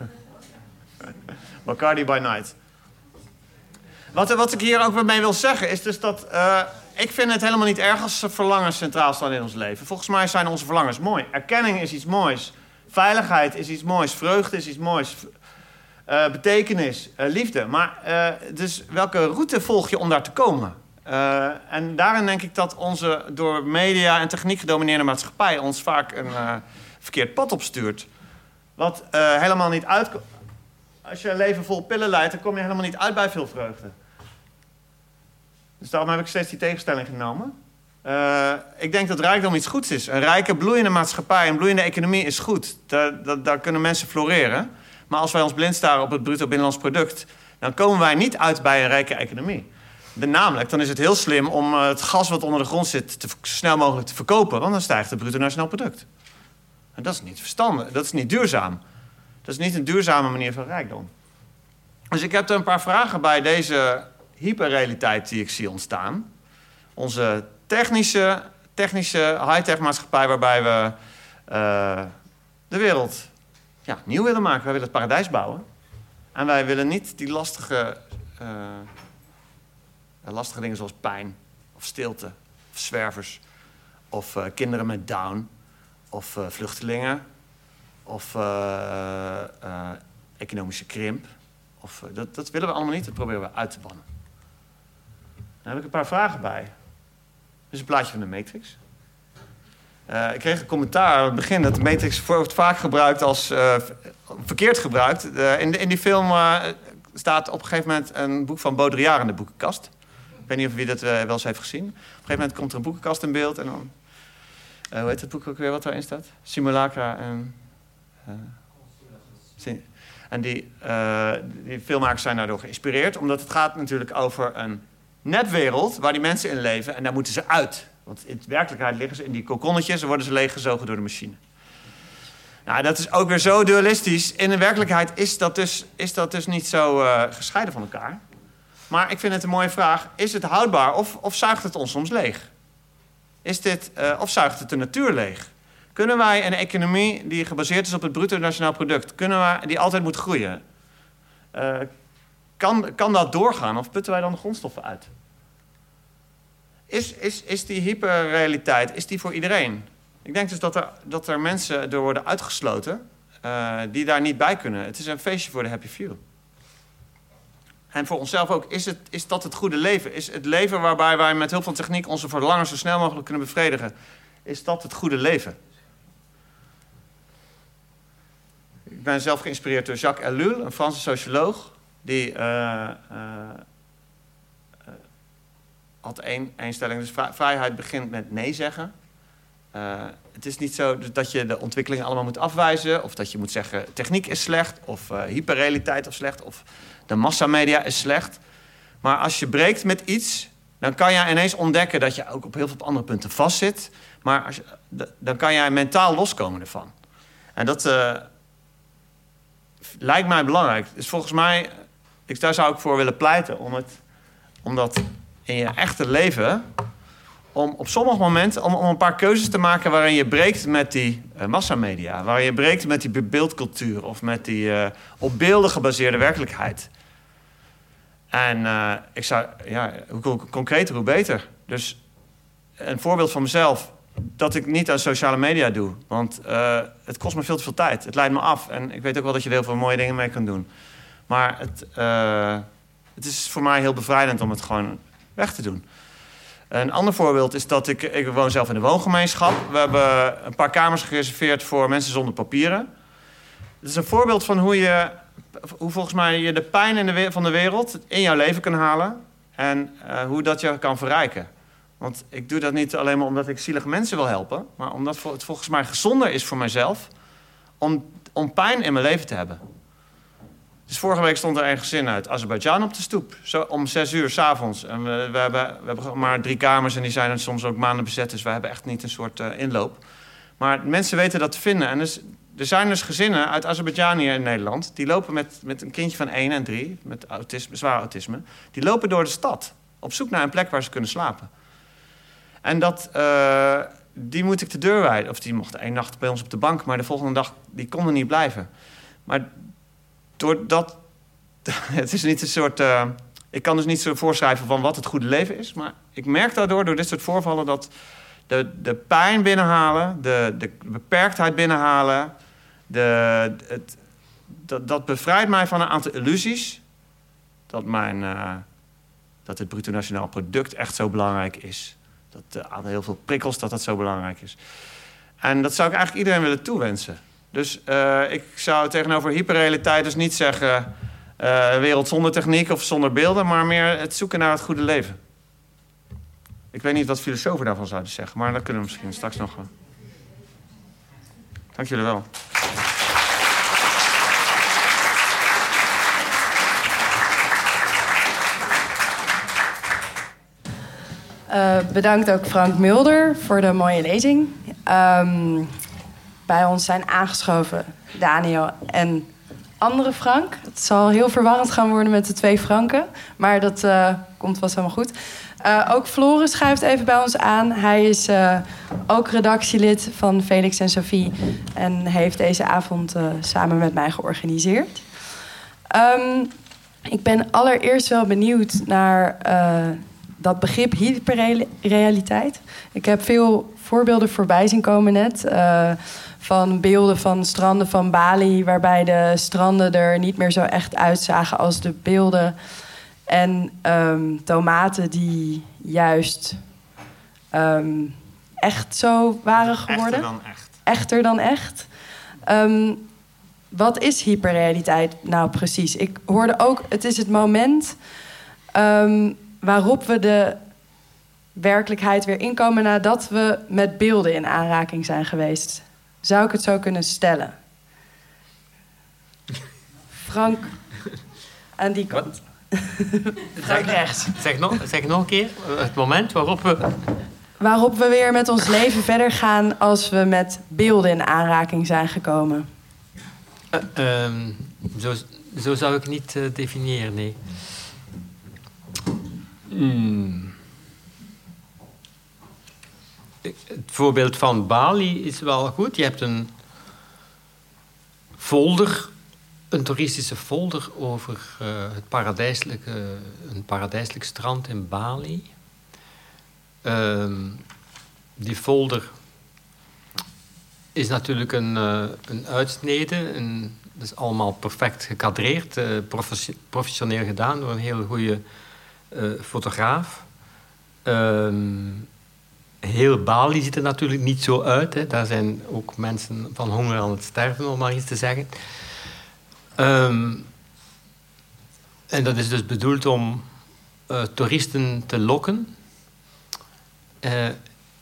Bacardi by night. Wat, wat ik hier ook mee wil zeggen is dus dat... eh, ik vind het helemaal niet erg als verlangens centraal staan in ons leven. Volgens mij zijn onze verlangens mooi. Erkenning is iets moois. Veiligheid is iets moois. Vreugde is iets moois. Eh, betekenis, eh, liefde. Maar eh, dus welke route volg je om daar te komen? En daarin denk ik dat onze door media en techniek gedomineerde maatschappij... ons vaak een verkeerd pad opstuurt. Wat helemaal niet uitkomt. Als je een leven vol pillen leidt, dan kom je helemaal niet uit bij veel vreugde. Dus daarom heb ik steeds die tegenstelling genomen. Ik denk dat rijkdom iets goeds is. Een rijke, bloeiende maatschappij, een bloeiende economie is goed. Daar, daar kunnen mensen floreren. Maar als wij ons blind staren op het bruto binnenlands product... dan komen wij niet uit bij een rijke economie. De, namelijk, dan is het heel slim om eh, het gas wat onder de grond zit... Te, zo snel mogelijk te verkopen, want dan stijgt het bruto nationaal product. En dat is niet verstandig, dat is niet duurzaam. Dat is niet een duurzame manier van rijkdom. Dus ik heb er een paar vragen bij deze hyperrealiteit die ik zie ontstaan. Onze technische, technische high-tech maatschappij waarbij we eh, de wereld ja, nieuw willen maken. Wij willen het paradijs bouwen. En wij willen niet die lastige, eh, lastige dingen zoals pijn of stilte of zwervers of eh, kinderen met down of eh, vluchtelingen of economische krimp. Of, dat, dat willen we allemaal niet, dat proberen we uit te bannen. Daar heb ik een paar vragen bij. Dit is een plaatje van de Matrix. Eh, ik kreeg een commentaar aan het begin dat de Matrix wordt vaak gebruikt als eh, verkeerd gebruikt. Eh, in, in die film staat op een gegeven moment een boek van Baudrillard in de boekenkast. Ik weet niet of wie dat wel eens heeft gezien. Op een gegeven moment komt er een boekenkast in beeld en dan hoe heet het boek ook weer wat daarin staat? Simulacra en... en die, die filmmakers zijn daardoor geïnspireerd. Omdat het gaat natuurlijk over een nepwereld waar die mensen in leven. En daar moeten ze uit. Want in werkelijkheid liggen ze in die kokonnetjes en worden ze leeggezogen door de machine. Nou, dat is ook weer zo dualistisch. In de werkelijkheid is dat dus, is dat dus niet zo eh, gescheiden van elkaar. Maar ik vind het een mooie vraag. Is het houdbaar of, of zuigt het ons soms leeg? Is dit, eh, of zuigt het de natuur leeg? Kunnen wij een economie die gebaseerd is op het bruto nationaal product, kunnen wij, die altijd moet groeien, eh, kan, kan dat doorgaan of putten wij dan de grondstoffen uit? Is, is, is die hyperrealiteit, is die voor iedereen? Ik denk dus dat er, dat er mensen door worden uitgesloten eh, die daar niet bij kunnen. Het is een feestje voor de happy few. En voor onszelf ook, is, het, is dat het goede leven? Is het leven waarbij wij met heel veel techniek onze verlangen zo snel mogelijk kunnen bevredigen? Is dat het goede leven? Ik ben zelf geïnspireerd door Jacques Ellul, een Franse socioloog. Die eh, eh, had één, één stelling. Dus vrij- vrijheid begint met nee zeggen. Eh, het is niet zo dat je de ontwikkelingen allemaal moet afwijzen. Of dat je moet zeggen techniek is slecht. Of eh, hyperrealiteit is slecht. Of de massamedia is slecht. Maar als je breekt met iets, dan kan je ineens ontdekken dat je ook op heel veel andere punten vastzit. Maar als dan kan jij mentaal loskomen ervan. En dat eh, lijkt mij belangrijk. Dus volgens mij, ik, daar zou ik voor willen pleiten. Om, het, om dat in je echte leven, om op sommige momenten, om, om een paar keuzes te maken waarin je breekt met die eh, massamedia. Waarin je breekt met die be- beeldcultuur of met die eh, op beelden gebaseerde werkelijkheid. En eh, ik zou, ja, hoe con- concreter, hoe beter. Dus een voorbeeld van mezelf, dat ik niet aan sociale media doe. Want het kost me veel te veel tijd. Het leidt me af. En ik weet ook wel dat je er heel veel mooie dingen mee kan doen. Maar het, het is voor mij heel bevrijdend om het gewoon weg te doen. Een ander voorbeeld is dat ik... Ik woon zelf in de woongemeenschap. We hebben een paar kamers gereserveerd voor mensen zonder papieren. Het is een voorbeeld van hoe je... Hoe volgens mij je de pijn de, van de wereld in jouw leven kan halen. En eh, hoe dat je kan verrijken. Want ik doe dat niet alleen maar omdat ik zielige mensen wil helpen. Maar omdat het volgens mij gezonder is voor mijzelf. Om, om pijn in mijn leven te hebben. Dus vorige week stond er een gezin uit Azerbeidzjan op de stoep. Zo om zes uur s'avonds. En we, we, hebben, we hebben maar drie kamers en die zijn soms ook maanden bezet. Dus we hebben echt niet een soort eh, inloop. Maar mensen weten dat te vinden. En dus er zijn dus gezinnen uit Azerbeidzjan hier in Nederland... die lopen met, met een kindje van 1 en 3, met autisme, zwaar autisme... die lopen door de stad op zoek naar een plek waar ze kunnen slapen. En dat, eh, die moet ik de deur wijden. Of die mocht één nacht bij ons op de bank... maar de volgende dag die konden niet blijven. Maar doordat... het is niet een soort... eh, ik kan dus niet zo voorschrijven van wat het goede leven is... maar ik merk daardoor, door dit soort voorvallen... dat de, de pijn binnenhalen, de, de beperktheid binnenhalen... De, het, dat, dat bevrijdt mij van een aantal illusies. Dat, mijn, eh, dat het bruto nationaal product echt zo belangrijk is. Dat uh, aan heel veel prikkels dat dat zo belangrijk is. En dat zou ik eigenlijk iedereen willen toewensen. Dus eh, ik zou tegenover hyperrealiteit dus niet zeggen... een wereld zonder techniek of zonder beelden... maar meer het zoeken naar het goede leven. Ik weet niet wat filosofen daarvan zouden zeggen... maar dat kunnen we misschien straks nog... Dank jullie wel. Eh, bedankt ook Frank Mulder voor de mooie lezing. Ehm, bij ons zijn aangeschoven Daniel en andere Frank. Het zal heel verwarrend gaan worden met de twee Franken. Maar dat eh, komt vast helemaal goed. Eh, ook Floris schuift even bij ons aan. Hij is eh, ook redactielid van Felix en Sophie. En heeft deze avond samen met mij georganiseerd. Ehm, ik ben allereerst wel benieuwd naar dat begrip hyperrealiteit. Ik heb veel voorbeelden voorbij zien komen net. Van beelden van stranden van Bali, waarbij de stranden er niet meer zo echt uitzagen als de beelden. En ehm, tomaten die juist ehm, echt zo waren geworden Echter dan echt. echter dan echt. Ehm, wat is hyperrealiteit nou precies? Ik hoorde ook, het is het moment waarop we de werkelijkheid weer inkomen nadat we met beelden in aanraking zijn geweest. Zou ik het zo kunnen stellen? Frank, aan die kant. Frank rechts. Zeg nog, zeg nog een keer, het moment waarop we... Waarop we weer met ons leven verder gaan als we met beelden in aanraking zijn gekomen. Eh, ehm, zo, zo zou ik niet eh, definiëren, nee. Hmm. Ik- Het voorbeeld van Bali is wel goed. Je hebt een folder, een toeristische folder over eh, het paradijselijke, een paradijselijk strand in Bali. Ehm, die folder is natuurlijk een, eh, een uitsnede. Een, dat is allemaal perfect gekadreerd, eh, professi- professioneel gedaan door een hele goede fotograaf. Ehm, heel Bali ziet er natuurlijk niet zo uit. Hè. Daar zijn ook mensen van honger aan het sterven, om maar iets te zeggen. Ehm, en dat is dus bedoeld om eh, toeristen te lokken. Eh,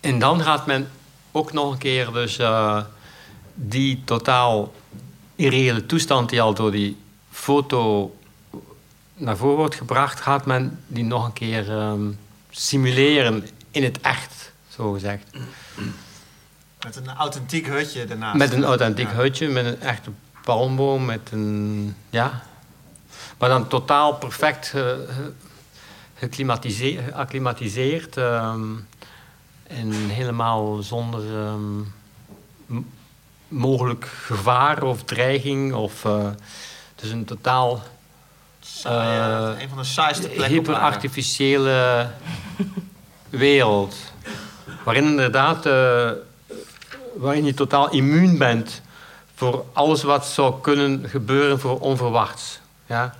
en dan gaat men ook nog een keer dus eh, die totaal irreële toestand die al door die foto naar voren wordt gebracht, gaat men die nog een keer ehm, simuleren in het echt, zo gezegd. Met een authentiek hutje daarnaast. Met een authentiek Ja. hutje, met een echte palmboom, met een... Ja. Maar dan totaal perfect ge, geacclimatiseerd. ehm, en helemaal zonder ehm, mogelijk gevaar of dreiging. Of, eh, dus een totaal ja, eh, een van de saaiste plekken hyperartificiële wereld. Waarin inderdaad, eh, waarin je totaal immuun bent voor alles wat zou kunnen gebeuren voor onverwachts. Ja?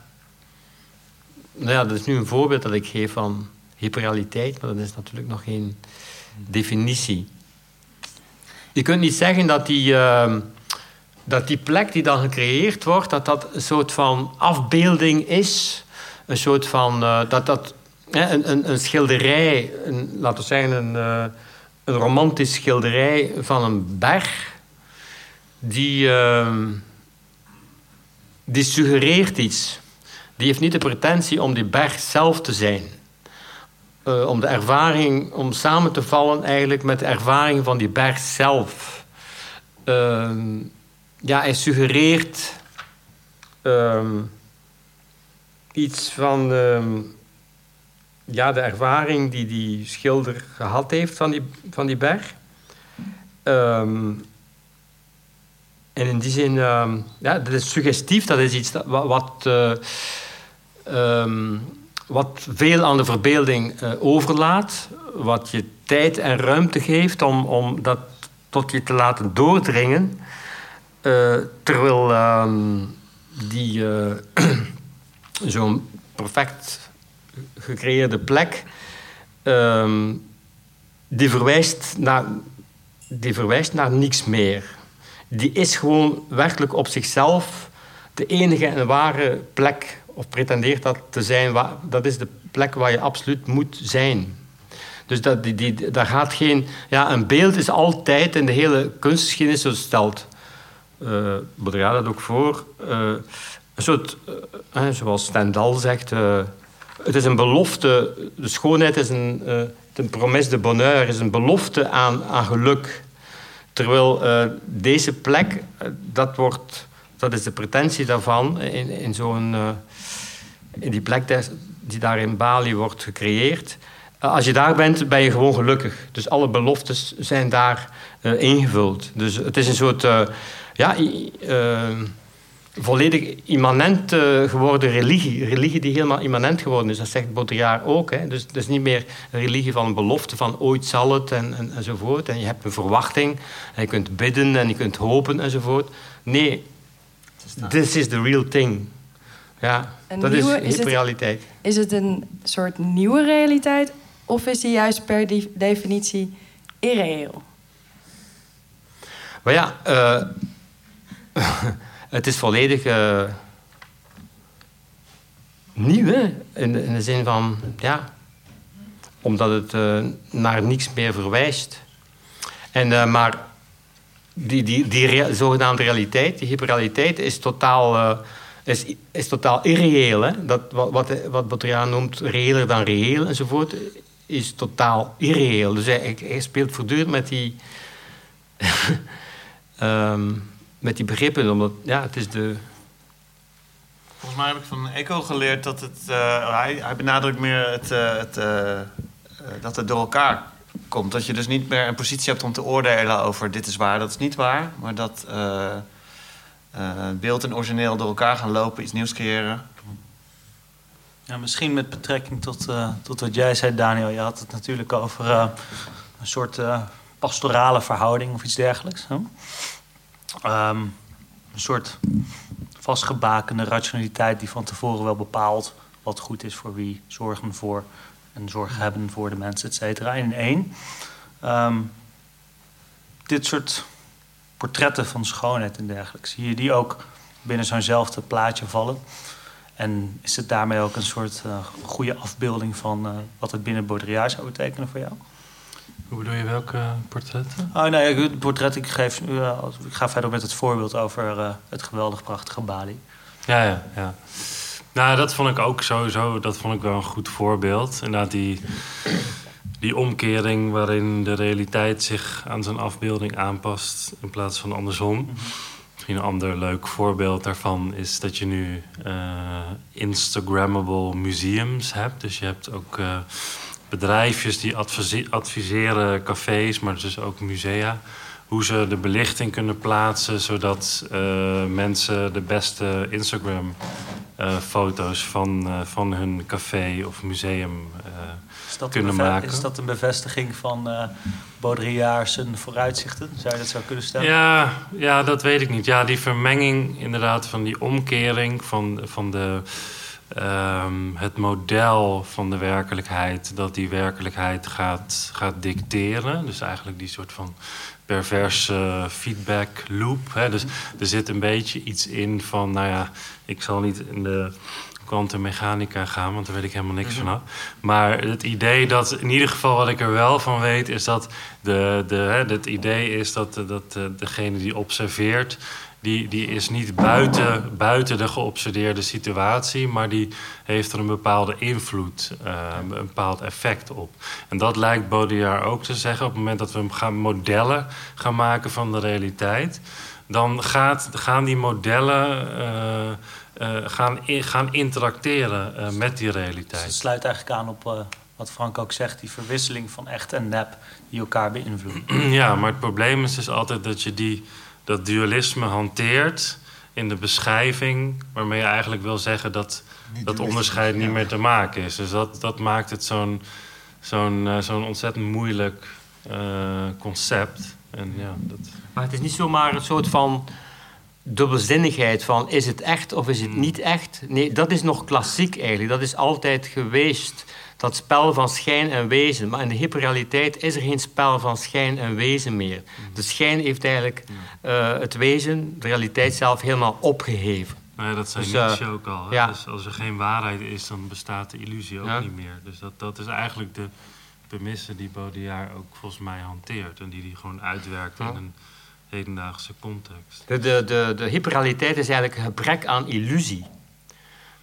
Nou ja, dat is nu een voorbeeld dat ik geef van hyperrealiteit, maar dat is natuurlijk nog geen definitie. Je kunt niet zeggen dat die, ehm, dat die plek die dan gecreëerd wordt, dat dat een soort van afbeelding is. Een soort van, eh, dat dat een, een, een schilderij, laten we zeggen een, eh, een romantisch schilderij van een berg, die, ehm, die suggereert iets. Die heeft niet de pretentie om die berg zelf te zijn. Eh, om de ervaring, om samen te vallen eigenlijk met de ervaring van die berg zelf. Ehm, ja, hij suggereert ehm, iets van ja, de ervaring die die schilder gehad heeft van die, van die berg. Ehm, en in die zin, ehm, ja, dat is suggestief, dat is iets dat, wat, eh, ehm, wat veel aan de verbeelding eh, overlaat, wat je tijd en ruimte geeft om, om dat tot je te laten doordringen. Eh, terwijl die zo'n perfect gecreëerde plek, ehm, die, verwijst naar, die verwijst naar niks meer. Die is gewoon werkelijk op zichzelf de enige en ware plek, of pretendeert dat te zijn, wa- dat is de plek waar je absoluut moet zijn. Dus dat, die, die, daar gaat geen... Ja, een beeld is altijd in de hele kunstgeschiedenis, zo stelt eh Baudrillard dat ook voor, eh, een soort, eh, zoals Stendhal zegt, het is een belofte, de schoonheid is een, promesse de bonheur, is een belofte aan, aan geluk. Terwijl eh, deze plek, eh, dat, wordt, dat is de pretentie daarvan, in, in zo'n... in die plek die daar in Bali wordt gecreëerd. Als je daar bent, ben je gewoon gelukkig. Dus alle beloftes zijn daar ingevuld. Dus het is een soort ja, volledig immanent eh, geworden religie. Religie die helemaal immanent geworden is. Dat zegt Baudrillard ook. Hè. Dus het is niet meer een religie van een belofte van ooit zal het en, en, enzovoort. En je hebt een verwachting en je kunt bidden en je kunt hopen enzovoort. Nee, this is the real thing. Ja, Een dat nieuwe- is het- hyperrealiteit. Is het een soort nieuwe realiteit of is die juist per definitie irreëel? Maar ja, eh, het is volledig eh, nieuw, hè? In, in de zin van, ja, omdat het eh, naar niks meer verwijst. En, eh, maar die, die, die zogenaamde realiteit, die hyperrealiteit, is totaal, is, is totaal irreëel. Dat, wat, wat, wat Baudrillard noemt reëler dan reëel enzovoort, is totaal irreëel. Dus hij, speelt voortdurend met die... Ehm, met die begrippen, omdat ja, het is de. Volgens mij heb ik van Eco geleerd dat het... eh, hij, hij benadrukt meer het, eh, het, eh, dat het door elkaar komt. Dat je dus niet meer een positie hebt om te oordelen over dit is waar, dat is niet waar. Maar dat eh, eh, beeld en origineel door elkaar gaan lopen, iets nieuws creëren. Ja, misschien met betrekking tot, eh, tot wat jij zei, Daniel. Je had het natuurlijk over een soort eh, pastorale verhouding of iets dergelijks. Hè? Ehm, een soort vastgebakende rationaliteit die van tevoren wel bepaalt wat goed is voor wie, zorgen voor en zorg hebben voor de mensen, et cetera. In één. Ehm, dit soort portretten van schoonheid en dergelijke, zie je die ook binnen zo'nzelfde plaatje vallen? En is het daarmee ook een soort eh, goede afbeelding van eh, wat het binnen Baudrillard zou betekenen voor jou? Hoe bedoel je welke portretten? Oh nee, het portret, ik, geef, eh, als- ik ga verder met het voorbeeld over eh, het geweldig prachtige Bali. Ja, ja, ja. Nou, dat vond ik ook sowieso, dat vond ik wel een goed voorbeeld. Inderdaad, die, die omkering waarin de realiteit zich aan zijn afbeelding aanpast in plaats van andersom. Misschien een ander leuk voorbeeld daarvan is dat je nu eh, Instagrammable museums hebt. Dus je hebt ook eh, bedrijfjes die advise- adviseren cafés, maar dus ook musea. Hoe ze de belichting kunnen plaatsen zodat eh, mensen de beste Instagram-foto's van, eh, van hun café of museum eh, Kunnen maken. is dat een bevestiging van eh Baudrillard zijn vooruitzichten? Zou je dat zo kunnen stellen? Ja, ja, dat weet ik niet. Ja, die vermenging inderdaad van die omkering van, van de, ehm, het model van de werkelijkheid... dat die werkelijkheid gaat, gaat dicteren. Dus eigenlijk die soort van perverse feedback loop. Hè. Dus er zit een beetje iets in van... nou ja, ik zal niet in de kwantummechanica gaan, want daar weet ik helemaal niks van af. Maar het idee dat, in ieder geval wat ik er wel van weet, is dat de, de, hè, het idee is dat, dat eh, degene die observeert, die, die is niet buiten, buiten de geobsedeerde situatie, maar die heeft er een bepaalde invloed, eh, een bepaald effect op. En dat lijkt Baudrillard ook te zeggen op het moment dat we hem gaan modellen gaan maken van de realiteit. dan gaat, gaan die modellen eh, eh, gaan, in- gaan interacteren eh, met die Dus het realiteit. sluit eigenlijk aan op wat Frank ook zegt, die verwisseling van echt en nep die elkaar beïnvloeden. Ja, maar het probleem is dus altijd dat je die, dat dualisme hanteert in de beschrijving, waarmee je eigenlijk wil zeggen dat dat onderscheid niet meer te maken is. Dus dat, dat maakt het zo'n zo'n eh, zo'n ontzettend moeilijk eh, concept. En ja, dat, Maar het is niet zomaar een soort van dubbelzinnigheid van is het echt of is het niet echt. Nee, dat is nog klassiek eigenlijk. Dat is altijd geweest. Dat spel van schijn en wezen. Maar in de hyperrealiteit is er geen spel van schijn en wezen meer. De schijn heeft eigenlijk eh, het wezen, de realiteit zelf, helemaal opgeheven. nou ja, dat zei Dus, eh, Nietzsche ook al. ja. Dus als er geen waarheid is, dan bestaat de illusie ook Ja. niet meer. Dus dat, dat is eigenlijk de premisse die Baudrillard ook volgens mij hanteert. En die hij gewoon uitwerkt in een hedendaagse context. De, de, de, de hyperrealiteit is eigenlijk een gebrek aan illusie.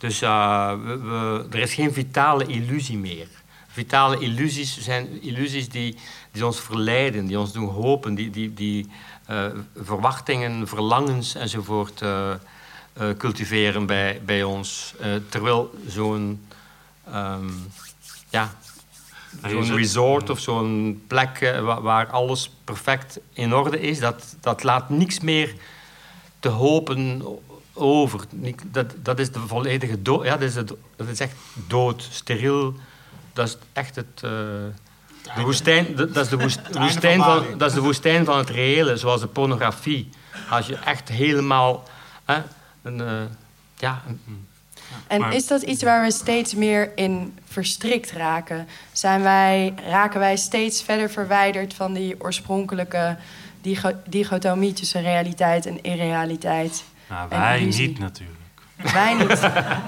Dus eh, we, we- er is geen vitale illusie meer. Vitale illusies zijn illusies die, die ons verleiden, die ons doen hopen, die, die, die eh, verwachtingen, verlangens enzovoort eh, cultiveren bij, bij ons. Terwijl zo'n ehm, ja, zo'n resort of zo'n plek eh, wa- waar alles perfect in orde is, dat, dat laat niks meer te hopen over. Dat, dat is de volledige dood. Ja, dat is, het, dat is echt dood, steriel. Dat is echt het. eh, de woestijn, dat dat is de woest- woestijn van dat is de woestijn van het reële, zoals de pornografie. Als je echt helemaal. Hè, een, eh, ja, een- En Maar- is dat iets waar we steeds meer in verstrikt raken? Zijn wij, raken wij steeds verder verwijderd van die oorspronkelijke dichotomie tussen realiteit en irrealiteit? Nou, wij niet natuurlijk. Wij niet.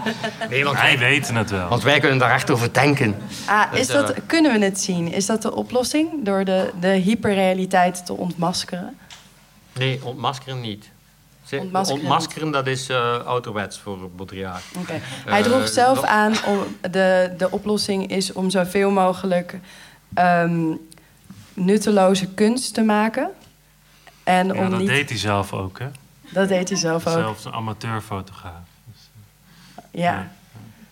nee, want Wij weten het wel. want wij kunnen daar echt over denken. Ah, is dat, eh, kunnen we het zien? Is dat de oplossing? Door de, de hyperrealiteit te ontmaskeren? Nee, ontmaskeren niet. Ontmaskeren ontmaskeren, dat is eh ouderwets voor Baudrillard. Oké. Hij droeg Eh, zelf nog- aan, om, de, de oplossing is om zoveel mogelijk ehm, nutteloze kunst te maken. En Ja, om dat niet... deed hij zelf ook, hè? Dat deed hij zelf ook. Zelfs een amateurfotograaf. Ja,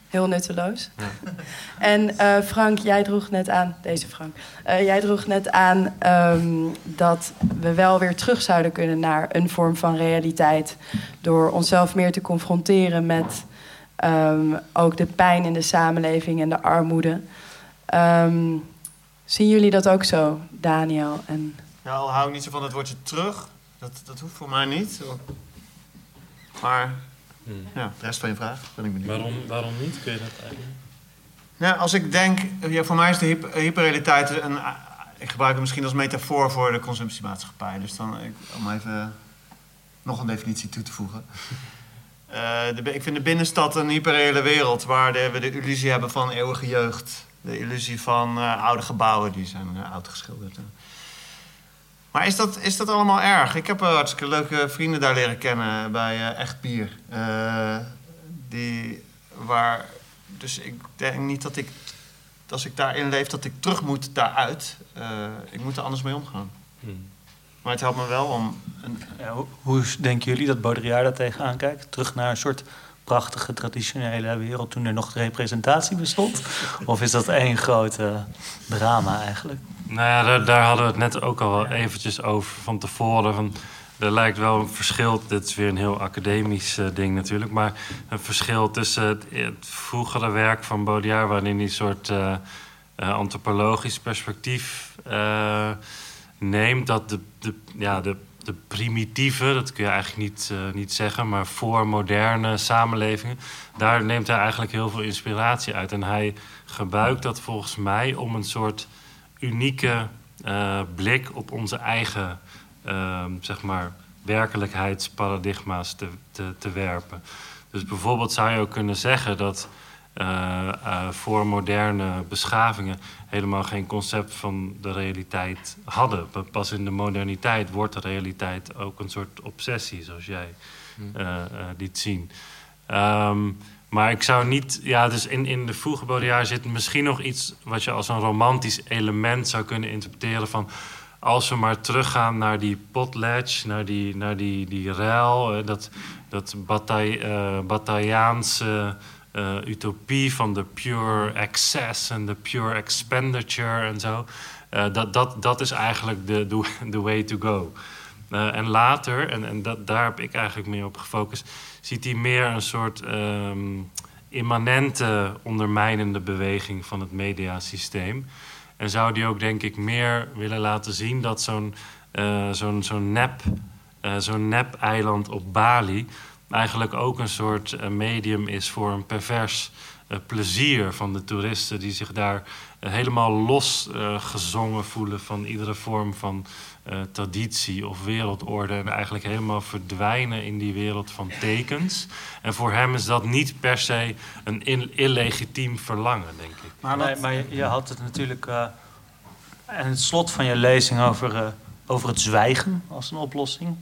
heel nutteloos. Ja. En eh, Frank, jij droeg net aan, deze Frank, eh, jij droeg net aan ehm, dat we wel weer terug zouden kunnen naar een vorm van realiteit. Door onszelf meer te confronteren met ehm, ook de pijn in de samenleving en de armoede. Ehm, zien jullie dat ook zo, Daniel? En Ja, al hou ik niet zo van het woordje terug. Dat, dat hoeft voor mij niet. Maar ja, de rest van je vraag ben ik benieuwd. Waarom, waarom niet? Kun je dat eigenlijk? Ja, als ik denk, ja, voor mij is de hyper- hyperrealiteit een. Ik gebruik het misschien als metafoor voor de consumptiemaatschappij. Dus dan, ik, om even nog een definitie toe te voegen. Eh, de, ik vind de binnenstad een hyperreële wereld waar de- we de illusie hebben van eeuwige jeugd. De illusie van eh, oude gebouwen, die zijn eh, oud geschilderd. Maar is dat, is dat allemaal erg? Ik heb eh, hartstikke leuke vrienden daar leren kennen bij eh, Echt Bier. Eh, die, waar, dus ik denk niet dat ik, als ik daarin leef, dat ik terug moet daaruit. Eh, ik moet er anders mee omgaan. Hmm. Maar het helpt me wel om... Een, Ja, hoe, hoe denken jullie dat Baudrillard daar tegenaan kijkt? Terug naar een soort prachtige traditionele wereld toen er nog representatie bestond? Of is dat één grote drama eigenlijk? Nou ja, daar, hadden we het net ook al wel eventjes over van tevoren. Er lijkt wel een verschil, dit is weer een heel academisch eh, ding natuurlijk... maar een verschil tussen het, vroegere werk van Baudrillard... waarin hij een soort eh, eh, antropologisch perspectief neemt... dat de, de, ja, de, de primitieve, dat kun je eigenlijk niet, eh, niet zeggen... maar voor moderne samenlevingen... daar neemt hij eigenlijk heel veel inspiratie uit. En hij gebruikt dat volgens mij om een soort unieke eh, blik op onze eigen ehm, zeg maar, werkelijkheidsparadigma's te, te, werpen. Dus bijvoorbeeld zou je ook kunnen zeggen dat voor moderne beschavingen helemaal geen concept van de realiteit hadden. Pas in de moderniteit wordt de realiteit ook een soort obsessie, zoals jij eh, eh, liet zien. Ehm, maar ik zou niet... Ja, dus in, in de vroege Baudrillard zit misschien nog iets... wat je als een romantisch element zou kunnen interpreteren van... als we maar teruggaan naar die potlatch, naar die, naar die, die ruil, eh, dat, dat batai, eh, Batayaanse eh, utopie van de pure access en de pure expenditure en zo. Eh, dat, dat, dat is eigenlijk de, de, way to go. Eh, en later, en, en dat, daar heb ik eigenlijk meer op gefocust, ziet hij meer een soort ehm, immanente ondermijnende beweging van het mediasysteem. En zou die ook, denk ik, meer willen laten zien dat zo'n zo'n zo'n nep, zo'n nep-eiland op Bali eigenlijk ook een soort eh, medium is voor een pervers eh, plezier van de toeristen die zich daar eh, helemaal los eh, gezongen voelen van iedere vorm van eh, traditie of wereldorde en eigenlijk helemaal verdwijnen in die wereld van tekens. En voor hem is dat niet per se een il- illegitiem verlangen, denk ik. Maar, nee, maar je, je had het natuurlijk uh, aan het slot van je lezing over, uh, over het zwijgen als een oplossing.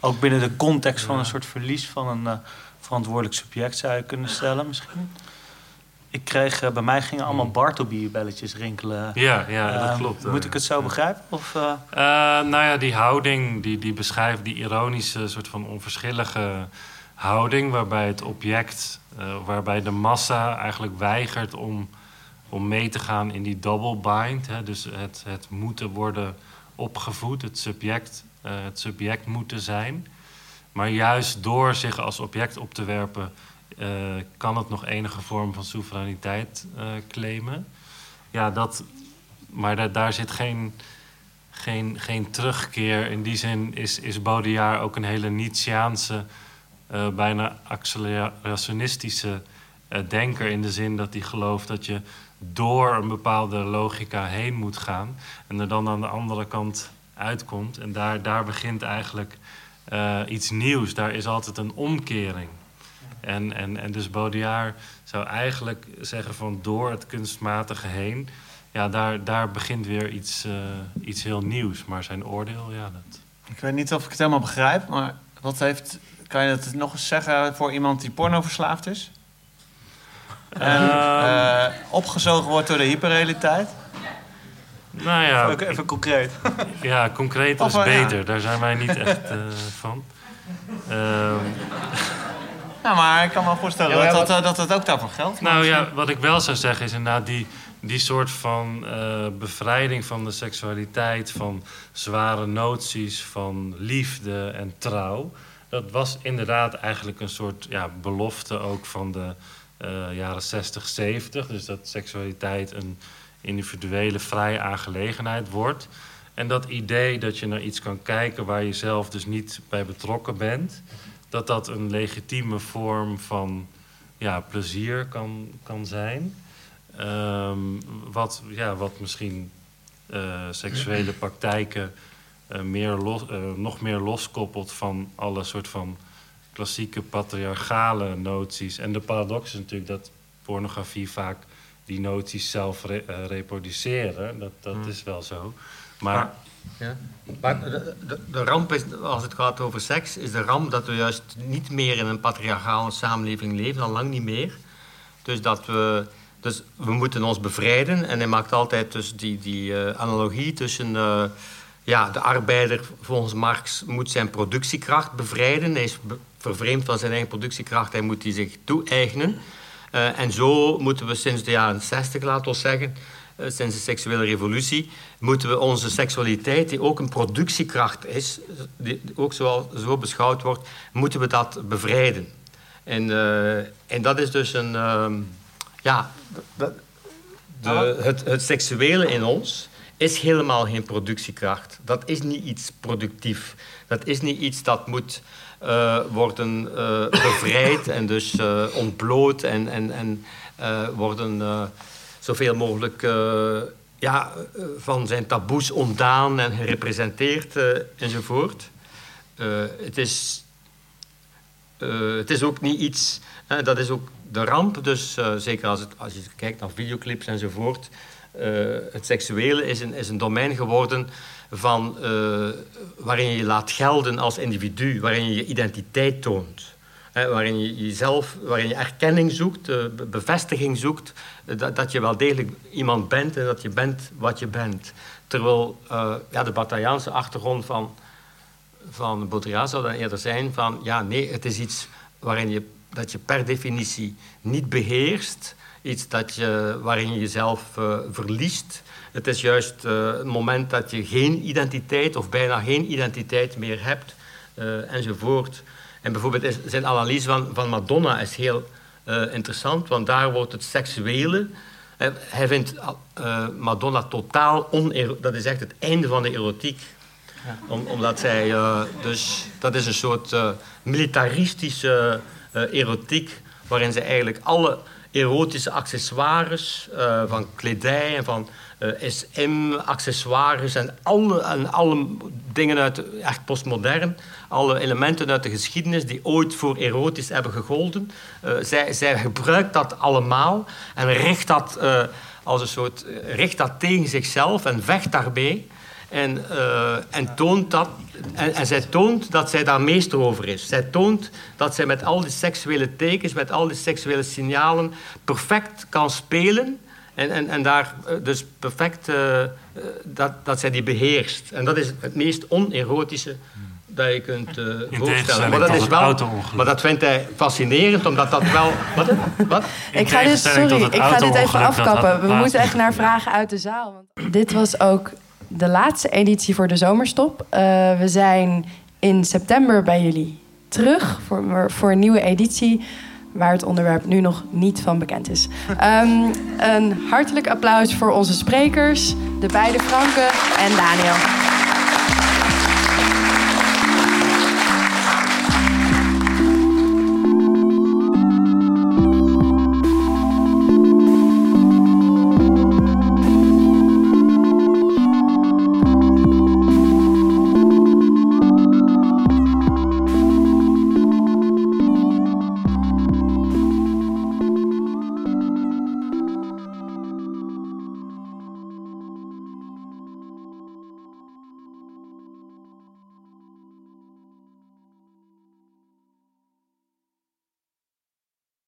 Ook binnen de context van een soort verlies van een uh, verantwoordelijk subject zou je kunnen stellen misschien. Ik kreeg, uh, bij mij gingen allemaal Bartleby-belletjes rinkelen. Ja, ja dat klopt. Moet ik het zo begrijpen? Of, nou ja, die houding, die, die beschrijft die ironische, soort van onverschillige houding... waarbij het object, waarbij de massa eigenlijk weigert om, om mee te gaan in die double bind. Hè, dus het, het moeten worden opgevoed, het subject, het subject moeten zijn. Maar juist door zich als object op te werpen... Uh, kan het nog enige vorm van soevereiniteit uh, claimen. Ja, dat, maar daar zit geen, geen, geen terugkeer. In die zin is, is Baudrillard ook een hele Nietzscheaanse, uh, bijna accelerationistische denker. In de zin dat hij gelooft dat je door een bepaalde logica heen moet gaan. En er dan aan de andere kant uitkomt. En daar, daar begint eigenlijk iets nieuws. Daar is altijd een omkering. En, en, en dus Baudrillard zou eigenlijk zeggen van door het kunstmatige heen... ja, daar, daar begint weer iets, uh, iets heel nieuws. Maar zijn oordeel, ja, dat... Ik weet niet of ik het helemaal begrijp, maar wat heeft... Kan je dat nog eens zeggen voor iemand die porno verslaafd is? En uh, opgezogen wordt door de hyperrealiteit? Nou ja... Even, even concreet. Ja, concreet is beter. Ja. Daar zijn wij niet echt uh, van. Ja, maar ik kan me voorstellen ja, dat, dat, dat het ook daarvoor geldt. Nou ja, wat ik wel zou zeggen is inderdaad die, die soort van uh, bevrijding van de seksualiteit, van zware noties, van liefde en trouw. Dat was inderdaad eigenlijk een soort ja, belofte ook van de uh, jaren 60, 70. Dus dat seksualiteit een individuele vrije aangelegenheid wordt. En dat idee dat je naar iets kan kijken waar je zelf dus niet bij betrokken bent dat dat een legitieme vorm van ja, plezier kan, kan zijn. Um, wat, ja, wat misschien uh, seksuele praktijken uh, meer los, uh, nog meer loskoppelt van alle soort van klassieke patriarchale noties. En de paradox is natuurlijk dat pornografie vaak die noties zelf re reproduceren. Dat, dat hmm. is wel zo. Maar, maar ja. Maar de, de, de, ramp is, als het gaat over seks, is de ramp dat we juist niet meer in een patriarchale samenleving leven, al lang niet meer. Dus dat we, dus we moeten ons bevrijden. En hij maakt altijd dus die, die uh, analogie tussen uh, ja, de arbeider, volgens Marx, moet zijn productiekracht bevrijden. Hij is vervreemd van zijn eigen productiekracht, hij moet die zich toe-eigenen. Uh, en zo moeten we sinds de jaren 60, laten we zeggen, uh, sinds de seksuele revolutie, moeten we onze seksualiteit, die ook een productiekracht is, die ook zo, zo beschouwd wordt, moeten we dat bevrijden. En, uh, en dat is dus een. Uh, ja, de, de, het, het seksuele in ons is helemaal geen productiekracht. Dat is niet iets productief. Dat is niet iets dat moet uh, worden uh, bevrijd en dus uh, ontbloot en, en, en worden zoveel mogelijk ja, van zijn taboes ontdaan en gerepresenteerd enzovoort. het, is, het is ook niet iets, dat is ook de ramp, dus zeker als, het, als je kijkt naar videoclips enzovoort. Het seksuele is een, is een domein geworden van, uh, waarin je je laat gelden als individu, waarin je je identiteit toont. Waarin je jezelf, waarin je erkenning zoekt, eh, be- bevestiging zoekt, eh, dat, dat je wel degelijk iemand bent en dat je bent wat je bent. Terwijl eh, ja, de Bataviaanse achtergrond van, van Baudrillard zou dan eerder zijn van, ja, nee, het is iets waarin je, dat je per definitie niet beheerst, iets dat je, waarin je jezelf eh, verliest. Het is juist eh, het moment dat je geen identiteit of bijna geen identiteit meer hebt, eh, enzovoort. En bijvoorbeeld is, zijn analyse van, van Madonna is heel eh, interessant, want daar wordt het seksuele. eh, hij vindt eh, Madonna totaal onerotiek. Dat is echt het einde van de erotiek. Om, omdat zij, eh, dus dat is een soort eh, militaristische eh, erotiek, waarin ze eigenlijk alle erotische accessoires eh, van kledij en van eh, SM-accessoires en alle, en alle dingen uit, echt postmodern, alle elementen uit de geschiedenis die ooit voor erotisch hebben gegolden, eh, zij, zij gebruikt dat allemaal en richt dat, als een soort, richt dat tegen zichzelf en vecht daarbij. En, eh, en, toont dat, en, en zij toont dat zij daar meester over is. Zij toont dat zij met al die seksuele tekens, met al die seksuele signalen, perfect kan spelen. En, en, en daar eh, dus perfect, eh, dat, dat zij die beheerst. En dat is het meest onerotische dat je kunt eh, voorstellen. Maar dat, is wel, maar dat vindt hij fascinerend, omdat dat wel... Wat? wat? Ik ga dit, sorry, ik ga dit even afkappen. We moeten echt naar vragen uit de zaal. Want dit was ook de laatste editie voor de zomerstop. Eh, we zijn in september bij jullie terug voor, voor een nieuwe editie. Waar het onderwerp nu nog niet van bekend is. Ehm, een hartelijk applaus voor onze sprekers, de beide Franken en Daniel.